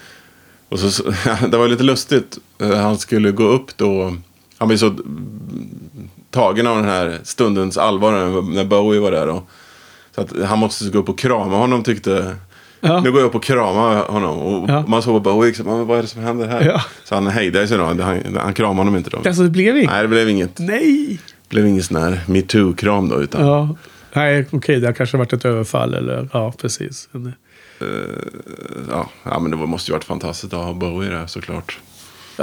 Och så, det var lite lustigt. Eh, Han skulle gå upp då. Han blev så tagen av den här stundens allvar när- Bowie var där. Då. Så att han måste gå upp och krama honom tyckte. Ja. Nu går jag upp och kramar honom. Och Ja. man såg på Bowie liksom, "Men vad är det som händer här? Ja. Så han hejdade sig då. Han, han kramade honom inte då. Alltså det blev inget? Nej, det blev inget, Nej! blev inget sån här metoo-kram då. Utan, Ja. Nej, okej, det har kanske varit ett överfall eller ja, precis. Men, ja, ja, men det måste ju varit fantastiskt att ha Bowie där såklart.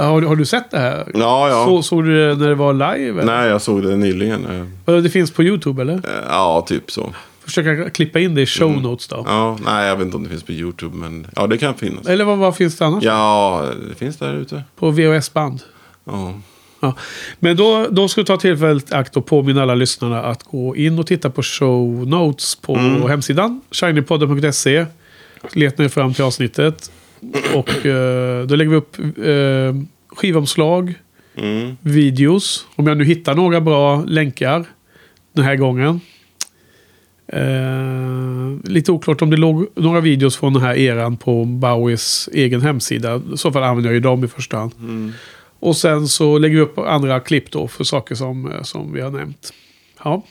Har, du- har du sett det här? Ja, ja. Så, såg du det när det var live? Eller? Nej, jag såg det nyligen. Eh, Det finns på YouTube eller? Ja, typ så. Försöka klippa in det i show notes då. Ja, nej, jag vet inte om det finns på YouTube, men ja, det kan finnas. Eller vad, vad finns det annars? Ja, det finns där ute. På VHS-band? Ja. Ja. Men då, då ska vi ta tillfället akt och påminna alla lyssnarna att gå in och titta på show notes på hemsidan. shinypodden.se. Letar ni fram till avsnittet. Och eh, då lägger vi upp eh, skivomslag, Mm. videos. Om jag nu hittar några bra länkar den här gången. Eh, lite oklart om det låg några videos från den här eran på Bowies egen hemsida. I så fall använder jag ju dem i första hand. Och sen så lägger vi upp andra klipp då för saker som, eh, som vi har nämnt. Ja.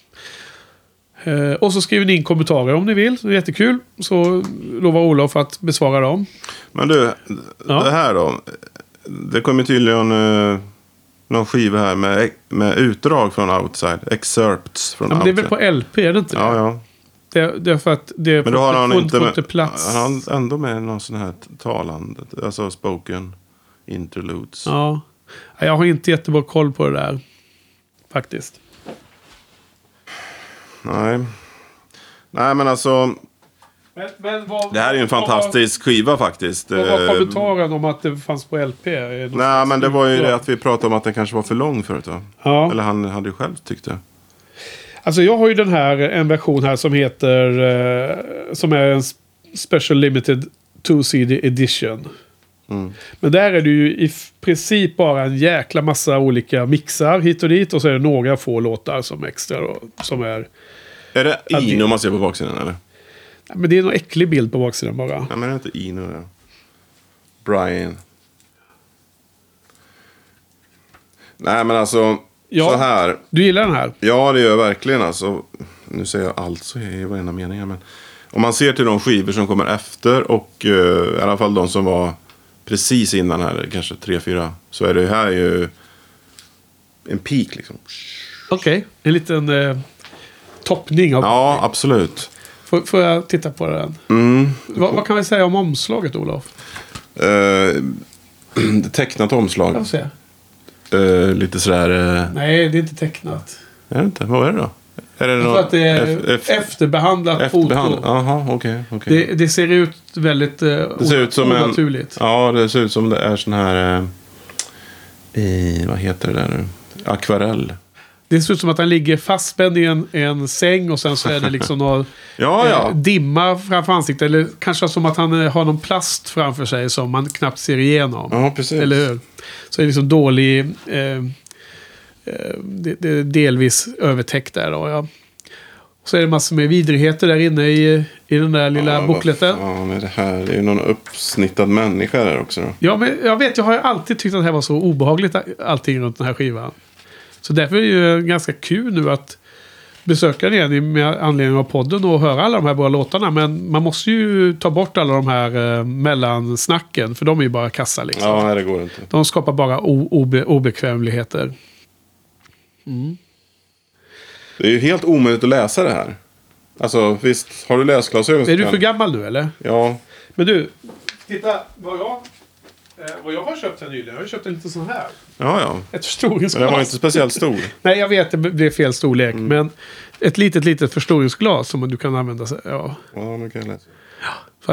Eh, och så skriver ni in kommentarer om ni vill. Det är jättekul. Så lovar Olof att besvara dem. Men du, Ja. det här då. Det kommer tydligen eh, någon skiva här med, med utdrag från Outside. Excerpts från Ja, men det är väl Outside. på LP, är det inte det? Ja, ja. Det, det är för att det Men då har han inte med, inte plats. Han har ändå med någon sån här talande, alltså spoken interludes. Ja. Ja, Jag har inte jättebra koll på det där. Faktiskt. Nej. Nej, men alltså. Men, men vad, Det här är ju en fantastisk skiva faktiskt. Vad var Eh, kommentaren om att det fanns på LP? Nej, men det var ju det att vi pratade om att den kanske var för lång förut. Va? Ja. Eller han hade ju själv tyckt det. Alltså jag har ju den här, en version här som heter... Eh, som är en Special Limited 2CD Edition. Mm. Men där är det ju i princip bara en jäkla massa olika mixar hit och dit. Och så är det några få låtar som extra då. Som är... Är det Ino man ser på baksidan eller? Nej, Men det är någon äcklig bild på baksidan bara. Nej, men är det inte Ino det? Brian. Nej, men alltså. Ja. Så här. Du gillar den här? Ja, det gör jag verkligen. Alltså, nu säger jag alltså i varenda mening. Men om man ser till de skivor som kommer efter och eh, i alla fall de som var precis innan här, kanske tre, fyra. Så är det här ju en peak liksom. Okej. En liten eh, toppning av... Ja, absolut. Får, får jag titta på den? Mm. Vad, vad kan vi säga om omslaget, Olof? Eh, tecknat omslag. Kan vi se? Eh, lite sådär... Eh, Nej, det är inte tecknat. jag vet inte, vad är det då? Är det Jag någon- tror att det är F- efterbehandlat efterbehandling? foto. Jaha, okej. okej. Det, det ser ut väldigt eh, Det ser ut som en... onaturligt. Ja, det ser ut som det är sån här... Eh, i, vad heter det där nu? Akvarell. Det ser ut som att han ligger fastspänd i en, en säng och sen så är det liksom någon Ja, ja. eh, dimma framför ansiktet. Eller kanske som att han eh, har någon plast framför sig som man knappt ser igenom. Ja, precis. Eller hur? Så det är liksom dålig... Eh, eh, det, det är delvis övertäckt där då. Ja. Och så är det massor med vidrigheter där inne i, i den där lilla ja, bokleten. Ja, men det här det är ju någon uppsnittad människa där också. Då. Ja, men jag vet, jag har ju alltid tyckt att det här var så obehagligt allting runt den här skivan. Så därför är det ju ganska kul nu att besöka den igen med anledning av podden och höra alla de här bra låtarna. Men man måste ju ta bort alla de här eh, mellansnacken, för de är ju bara kassa liksom. Ja, nej, det går inte. De skapar bara obe- obekvämligheter. Det är ju helt omöjligt att läsa det här. Alltså, visst, har du läsglasögon Är du för gammal nu eller? Ja, Men du, titta vad jag... Eh, vad jag har köpt här nyligen, jag har köpt en liten sån här. Ja, ja. Ett förstoringsglas. Men den var inte speciellt stor. Nej, jag vet, det blev fel storlek. Mm. Men ett litet, litet förstoringsglas som du kan använda. sig- Ja. Ja, nu kan jag läsa.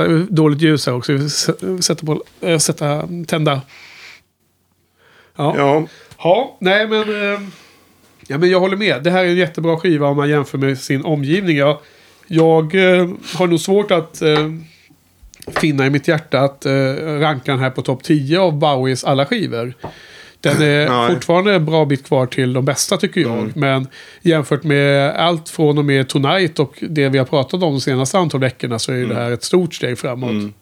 Är Dåligt ljus här också. Sätta på, äh, sätta, tända. Ja. Ja, Ja, nej men... Eh, ja, men jag håller med. Det här är en jättebra skiva om man jämför med sin omgivning. Jag, jag eh, har nog svårt att eh, finna i mitt hjärta att eh, ranka den här på topp 10 av Bowies alla skivor. Den är Nej. fortfarande en bra bit kvar till de bästa tycker jag. Mm. Men jämfört med allt från och med Tonight och det vi har pratat om de senaste antal veckorna så är ju det här ett stort steg framåt. Mm.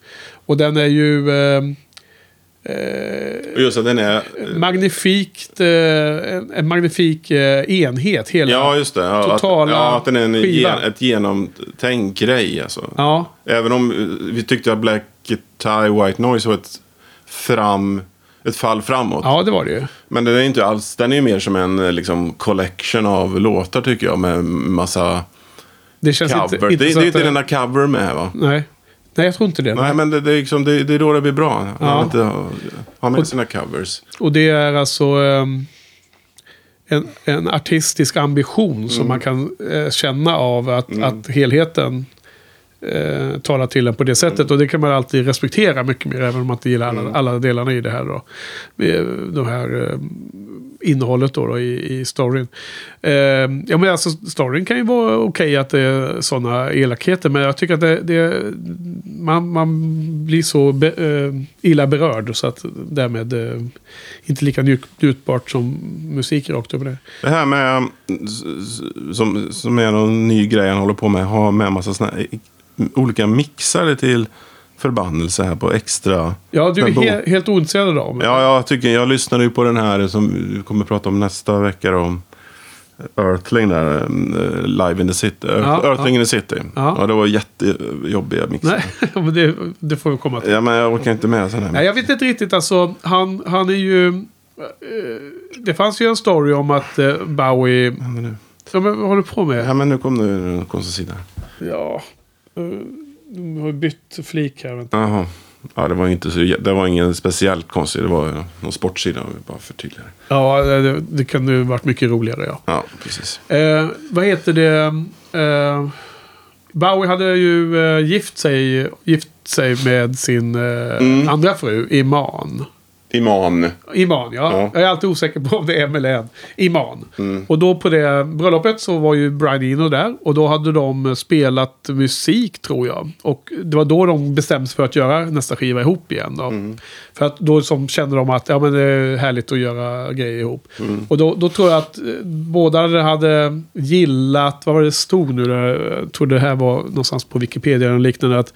Och den är ju... Eh, eh, att den är... magnifikt, eh, en, en magnifik eh, enhet. Hela. Ja, just det. Ja, Totala att, ja, att den är en, gen, ett genomtänkt grej. Alltså. ja, Även om eh, vi tyckte att Black Tie White Noise var ett, fram, ett fall framåt. ja, det var det ju. Men den är inte alls, den är ju mer som en eh, liksom, collection av låtar tycker jag. Med massa Det känns cover. inte, det, inte det så är inte det- den där cover med va? Nej. Nej, jag tror inte det. Nej, men det, det, är liksom, det, det är då det blir bra. Man Ja. inte har, har med sina covers. Och det är alltså ehm, en, en artistisk ambition som Mm. man kan eh, känna av att, att helheten eh, talar till en på det sättet. Mm. Och det kan man alltid respektera mycket mer, även om man inte gillar alla, alla delarna i det här. Då. De här eh, innehållet då, då i, i storyn. Eh, ja, men alltså, storyn kan ju vara okej att det är sådana elakheter, men jag tycker att det, det, man, man blir så be, eh, illa berörd så att därmed eh, inte lika njutbart som musik rakt upp det. Det här med, eh, som, som är någon ny grej han håller på med, ha med massa såna olika mixare till förbannelse här på extra. Ja, du är he, helt ointresserad av. Ja, jag tycker, jag lyssnade ju på den här som vi kommer att prata om nästa vecka då, om Earthling där, eh, Live in the City. Ja, Earthling in the City. Ja. Ja. det var jättejobbiga mixar. Nej, men det, det får vi komma till. Ja, men jag orkar inte med här. Nej, jag vet inte riktigt. Alltså, han, han är ju... eh, Det fanns ju en story om att eh, Bowie... Ja, men vad håller du på med? Ja, men nu kom nu konstig sida. Ja. De har bytt flik här. Vänta. Jaha. Ja, det var inte så, det var ingen speciellt konstig. Det var någon sportsida, bara förtydligar. Ja, det, det kan ju varit mycket roligare, ja. Ja, precis. Eh, vad heter det? Eh, Bowie hade ju eh, gift, sig, gift sig med sin eh, Mm. andra fru, Iman. Iman. Iman, ja. Ja. Jag är alltid osäker på om det är M eller N. Iman. Mm. Och då på det bröllopet så var ju Brian Eno där. Och då hade de spelat musik tror jag. Och det var då de bestämde sig för att göra nästa skiva ihop igen. Då. Mm. För att då som kände de att ja, men det är härligt att göra grejer ihop. Mm. Och då, då tror jag att eh, båda hade gillat, vad var det stod nu? Jag tror det här var någonstans på Wikipedia eller liknande. Att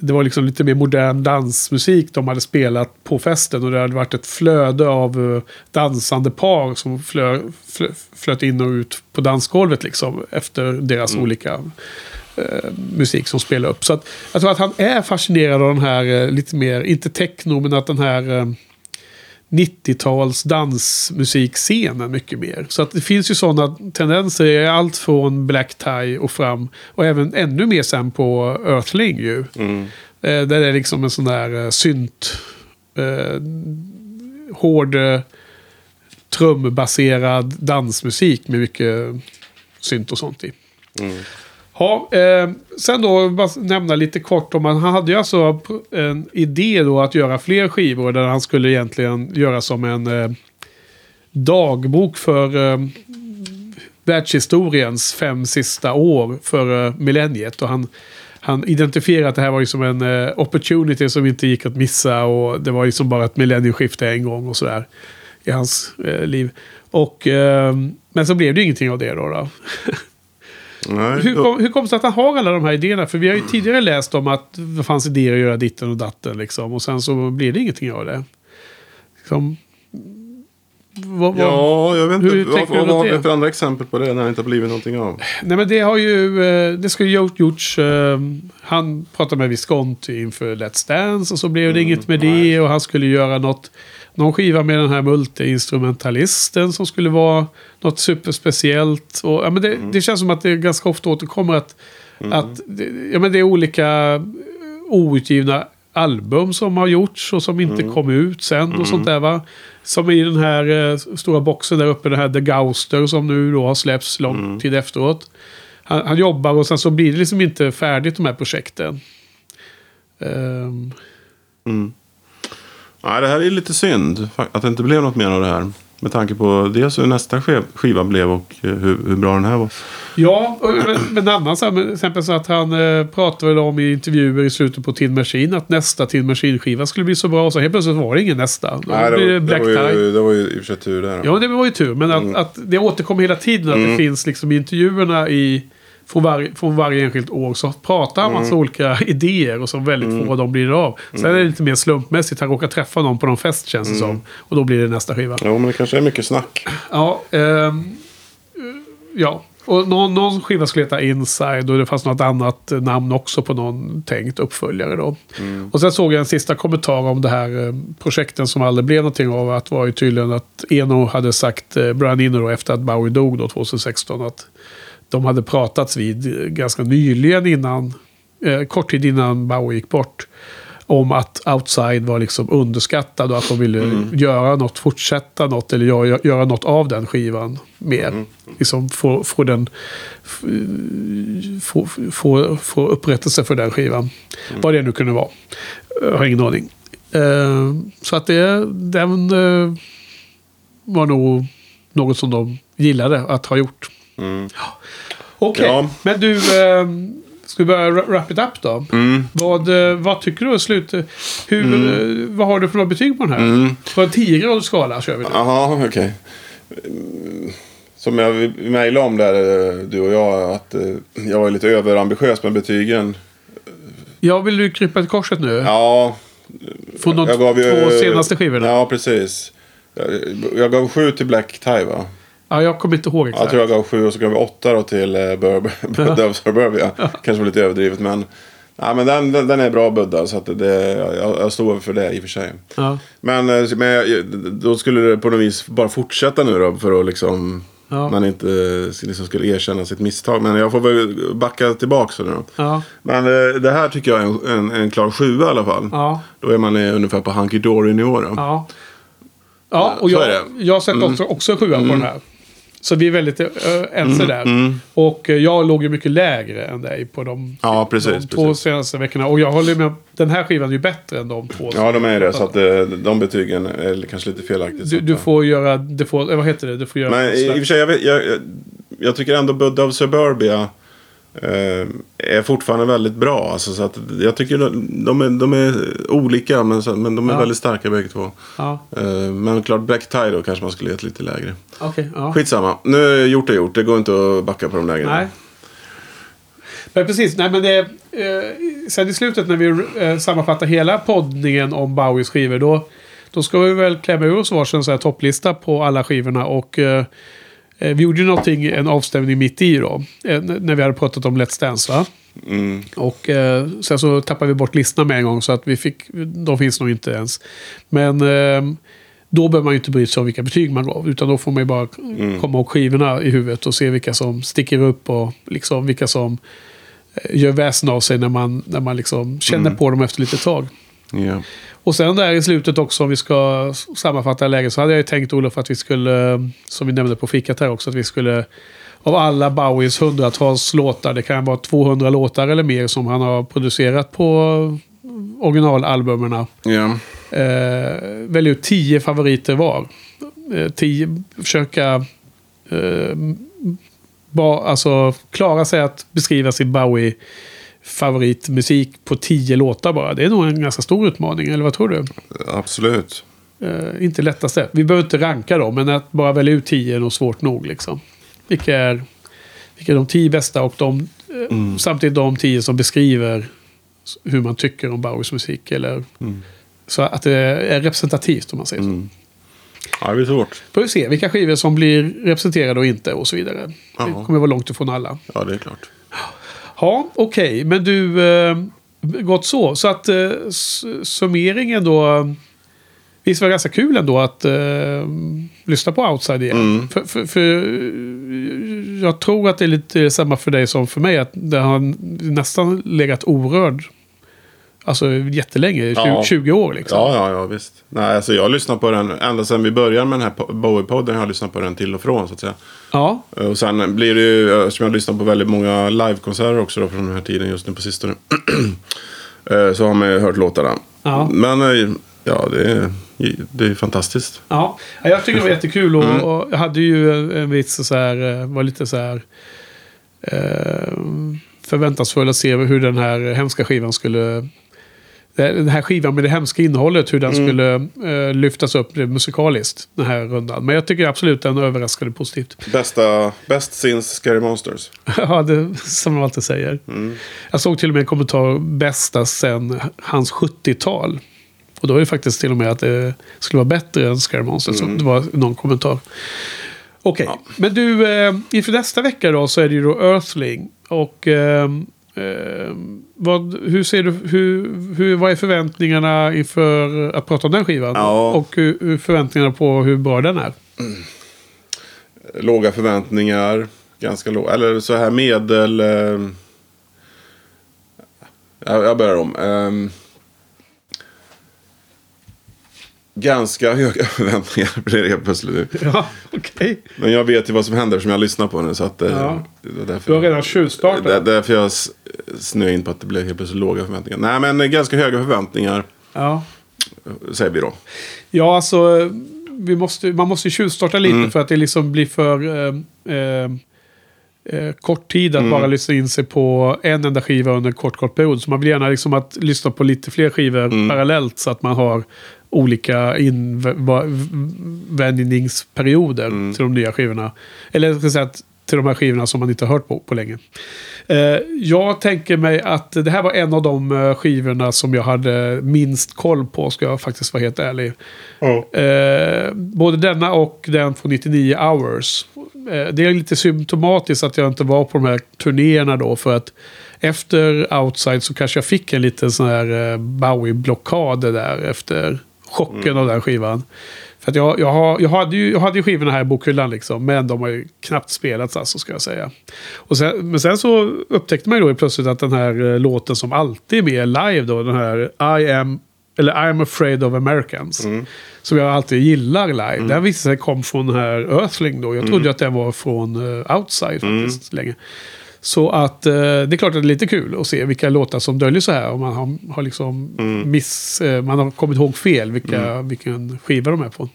det var liksom lite mer modern dansmusik de hade spelat på festen. Och det hade varit ett flöde av eh, dansande par som flö, flö, flöt in och ut på dansgolvet liksom. Efter deras olika eh, musik som spelade upp. Så att, jag tror att han är fascinerad av den här eh, lite mer, inte techno, men att den här eh, 90-tals dansmusikscenen mycket mer. Så att det finns ju sådana tendenser i allt från Black Tie och fram. Och även ännu mer sen på Earthling ju. Mm. Eh, där det är liksom en sån där eh, synt... Eh, hård eh, trumbaserad dansmusik med mycket synt och sånt i. Mm. Ja, eh, sen då bara nämna lite kort om han hade ju alltså en idé då att göra fler skivor där han skulle egentligen göra som en eh, dagbok för eh, världshistoriens fem sista år före eh, millenniet. Och han, han identifierade att det här var ju som en eh, opportunity som inte gick att missa och det var ju som bara ett millennieskifte en gång och sådär i hans eh, liv. Och, eh, men så blev det ju ingenting av det då. då. Nej, Hur kom, hur kom det sig att han har alla de här idéerna? För vi har ju tidigare läst om att det fanns idéer att göra ditten och datten. Liksom, och sen så blir det ingenting av det. Liksom, vad, vad, Ja, jag vet inte. Vad, vad det? det för andra exempel på det när det inte har blivit någonting av? Nej men det har ju, eh, det skulle ju gjorts, eh, han pratade med Visconti inför Let's Dance och så blev det inget med det och han skulle göra något, någon skiva med den här multiinstrumentalisten som skulle vara något superspeciellt. Och, ja, men det, det känns som att det ganska ofta återkommer att, att det, ja, men det är olika outgivna album som har gjorts och som inte kom ut sen och sånt där va. Som i den här eh, stora boxen där uppe, den här The Gauster som nu då har släppts lång tid efteråt. Han, han jobbar och sen så blir det liksom inte färdigt de här projekten. Ehm, Nej, det här är lite synd. Att det inte blev något mer av det här. Med tanke på dels hur nästa skiv- skiva blev och eh, hur, hur bra den här var. Ja, men, men en annan så här, exempel så att han eh, pratade väl om i intervjuer i slutet på Tin Machine att nästa Tin Machine-skiva skulle bli så bra. Och så helt plötsligt var det ingen nästa. Då Nej, det, var, det det, Black var ju, det var ju i och för sig tur där. Ja, det var ju tur. Men att, Mm. att det återkommer hela tiden att det finns liksom i intervjuerna i, från, varje, från varje enskilt år så pratar han Mm. massa olika idéer och så väldigt få av dem blir av. Sen är det lite mer slumpmässigt. Han råkar träffa någon på någon fest känns det Mm. som. Och då blir det nästa skiva. Jo, men det kanske är mycket snack. Ja, ehm, ja. Och någon, någon skiva skulle heta Inside och det fanns något annat eh, namn också på någon tänkt uppföljare då. Och sen såg jag en sista kommentar om det här eh, projekten som aldrig blev någonting av. Att var ju tydligen att Eno hade sagt, eh, Brian Eno då, efter att Bowie dog då 2016, att de hade pratats vid ganska nyligen innan, eh, kort tid innan Bowie gick bort. Om att Outside var liksom underskattad och att de ville göra något, fortsätta något eller göra, göra något av den skivan mer. Liksom få, få den få, få, få upprättelse för den skivan. Vad det nu kunde vara. Jag har ingen aning. Eh, så att det, den eh, var nog något som de gillade att ha gjort. Ja. Okej, Ja. men du, eh, ska vi börja ra- wrap it up då? Mm. Vad, eh, vad tycker du? Slut, hur, eh, vad har du för betyg på den här? Mm. På en 10-gradig skala kör vi nu. Jaha, okej. Mm, Som jag mejlade om där, eh, du och jag, att jag var lite överambitiös med betygen. Jag vill du krypa till korset nu? Ja, Från de två senaste skivorna? Ja. Ja, precis. Jag, jag gav sju till Black Tie, va? Jag kommer inte ihåg Jag exakt. tror jag gav sju och så gav vi åtta då till uh, Bud of Suburbia. Kanske var lite överdrivet, men... Ja, men den, den, den är bra buddad, så att det, jag, jag står för det i och för sig. Ja. Men, eh, men jag- då skulle det på något vis bara fortsätta nu då för att liksom Ja. man inte liksom skulle erkänna sitt misstag. Men jag får väl backa tillbaka nu då. Ja. Men eh, det här tycker jag är en, en, en klar sjua i alla fall. Ja. Då är man eh, ungefär på Hunky Dory nivå då. Ja. Ja, och jag, är det. Mm. jag sätter också, också en sjua på den här. Så vi är väldigt uh, ense där. mm. Och eh, jag låg ju mycket lägre än dig på de, Ja, precis. de två precis. senaste veckorna. Och jag håller med. Den här skivan är ju bättre än de två. Ja, de är det. Så att eh, de betygen är kanske lite felaktigt. du, du får göra... Du får, eh, vad heter det? Du får göra... Men i, och för sig, jag, vet, jag, jag, jag tycker ändå Bud of Suburbia eh, är fortfarande väldigt bra. Alltså, så att jag tycker de, de, är, de är olika, men, så- men de är Ja. väldigt starka bägge två. Ja, Eh, men klart, Black Tie då kanske man skulle gett lite lägre. okej. ja. Skitsamma, nu är gjort är gjort. Det går inte att backa på dem längre. Nej. Men precis, nej men det... Eh, sen i slutet när vi eh, sammanfattar hela poddningen om Bowies skivor då, då ska vi väl klämma ur oss varsin så här topplista på alla skivorna och eh, eh, vi gjorde ju någonting, en avstämning mitt i då. Eh, när vi hade pratat om Let's Dance va? Mm, Och eh, sen så tappade vi bort listorna med en gång så att vi fick, de finns nog inte ens. Men eh, då behöver man ju inte bry sig om vilka betyg man gav. Utan då får man ju bara komma ihåg skivorna i huvudet och se vilka som sticker upp och liksom vilka som eh, gör väsen av sig när man, när man liksom känner på dem efter lite tag. ja. Och sen där i slutet också, om vi ska sammanfatta läget, så hade jag ju tänkt Olof att vi skulle, som vi nämnde på fikat här också, att vi skulle av alla Bowies hundratals låtar, det kan vara 200 låtar eller mer som han har producerat på originalalbumerna. ja. Eh, välja ut tio favoriter var. Eh, tio, försöka eh, ba, alltså, klara sig att beskriva sin Bowie favoritmusik på tio låtar bara. Det är nog en ganska stor utmaning, eller vad tror du? Absolut. Eh, inte lättaste. Vi behöver inte ranka dem, men att bara välja ut tio är nog svårt nog. Liksom. Vilka, är, vilka är de tio bästa och de, eh, samtidigt de tio som beskriver hur man tycker om Bowies musik. Eller, Så att det är representativt om man säger så. Mm. Ja, det blir svårt. Får vi se vilka skivor som blir representerade och inte och så vidare. Det Ja. kommer vara långt ifrån alla. Ja, det är klart. Ja, okej. Men du, eh, gott så. Så att eh, summeringen då. Visst var det ganska kul ändå att eh, lyssna på Outside igen. Mm. För, för, för jag tror att det är lite samma för dig som för mig. Att det har nästan legat orörd Alltså jättelänge, 20, Ja. 20 år liksom. Ja, ja, ja, visst. Nej, alltså jag har lyssnat på den ända sedan vi började med den här po- Bowie-podden. Jag har lyssnat på den till och från, så att säga. Ja, Och sen blir det ju, eftersom jag lyssnar på väldigt många livekonserter också då, från den här tiden just nu på sistone. Eh, så har man ju hört låtarna. Ja. Men eh, ja, det är, det är fantastiskt. Ja, Ja, jag tycker det var jättekul och, Mm. och jag hade ju en, viss så här, eh, var lite så här eh, förväntansfull att se hur den här hemska skivan skulle den här skivan med det hemska innehållet, hur den Mm. skulle eh, lyftas upp musikaliskt den här rundan. Men jag tycker absolut den överraskade positivt. Bästa, bäst since Scary Monsters. ja, det som man alltid säger. Mm. Jag såg till och med en kommentar bästa sen hans 70-tal. Och då är det faktiskt till och med att det skulle vara bättre än Scare Monsters. Mm. Det var någon kommentar. Okej, men du, eh, inför nästa vecka då så är det ju då Earthling. Och eh, eh, vad, hur ser du, hur, hur, vad är förväntningarna inför att prata om den skivan? Ja. Och hur, hur förväntningarna på hur bra den är? Låga förväntningar. Ganska låga. Eller så här medel... Eh, jag, jag börjar om. Eh, ganska höga förväntningar blir det helt plötsligt nu. Ja, okej. Men jag vet ju vad som händer som jag lyssnar på nu. Så att, eh, Ja. därför, Du har redan tjuvstartat. det är därför jag s- snöade in på att det blev helt plötsligt låga förväntningar. Nej, men ganska höga förväntningar Ja. säger vi då. Ja, alltså vi måste, man måste ju tjuvstarta lite Mm. för att det liksom blir för eh, eh, eh, kort tid att Mm. bara lyssna in sig på en enda skiva under en kort, kort period. Så man vill gärna liksom att lyssna på lite fler skivor Mm. parallellt så att man har olika invändningsperioder Mm. till de nya skivorna. Eller jag ska säga att till de här skivorna som man inte har hört på på länge. Eh, jag tänker mig att det här var en av de eh, skivorna som jag hade minst koll på, ska jag faktiskt vara helt ärlig. Eh, både denna och den från 99 hours. Eh, det är lite symptomatiskt att jag inte var på de här turnéerna då. För att efter Outside så kanske jag fick en liten sån här eh, Bowie-blockad där efter chocken av den skivan. För att jag, jag, har, jag, hade ju, jag hade ju skivorna här i bokhyllan liksom, men de har ju knappt spelats alltså ska jag säga. Och sen, men sen så upptäckte man ju då plötsligt att den här eh, låten som alltid är med live då, den här I am, eller I am afraid of Americans. Som jag alltid gillar live. Den visade sig kom från den här Earthling då. Jag trodde ju att den var från eh, Outside faktiskt länge. Så att eh, det är klart att det är lite kul att se vilka låtar som döljer så här. Om man har, har liksom miss, eh, man har kommit ihåg fel vilka, vilken skiva de är på.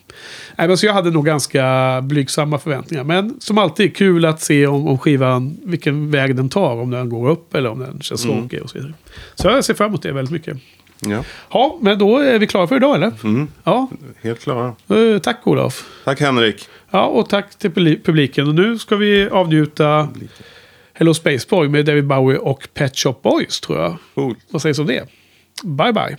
Nej, men så jag hade nog ganska blygsamma förväntningar. Men som alltid kul att se om, om skivan, vilken väg den tar. Om den går upp eller om den känns tråkig och så vidare. Så jag ser fram emot det väldigt mycket. Ja, Ja, men då är vi klara för idag eller? Ja, helt klara. eh, tack Olof. Tack Henrik. Ja, och tack till publi- publiken. Och nu ska vi avnjuta Hello Space Boy med David Bowie och Pet Shop Boys tror jag. Cool. Vad sägs om det? Bye bye.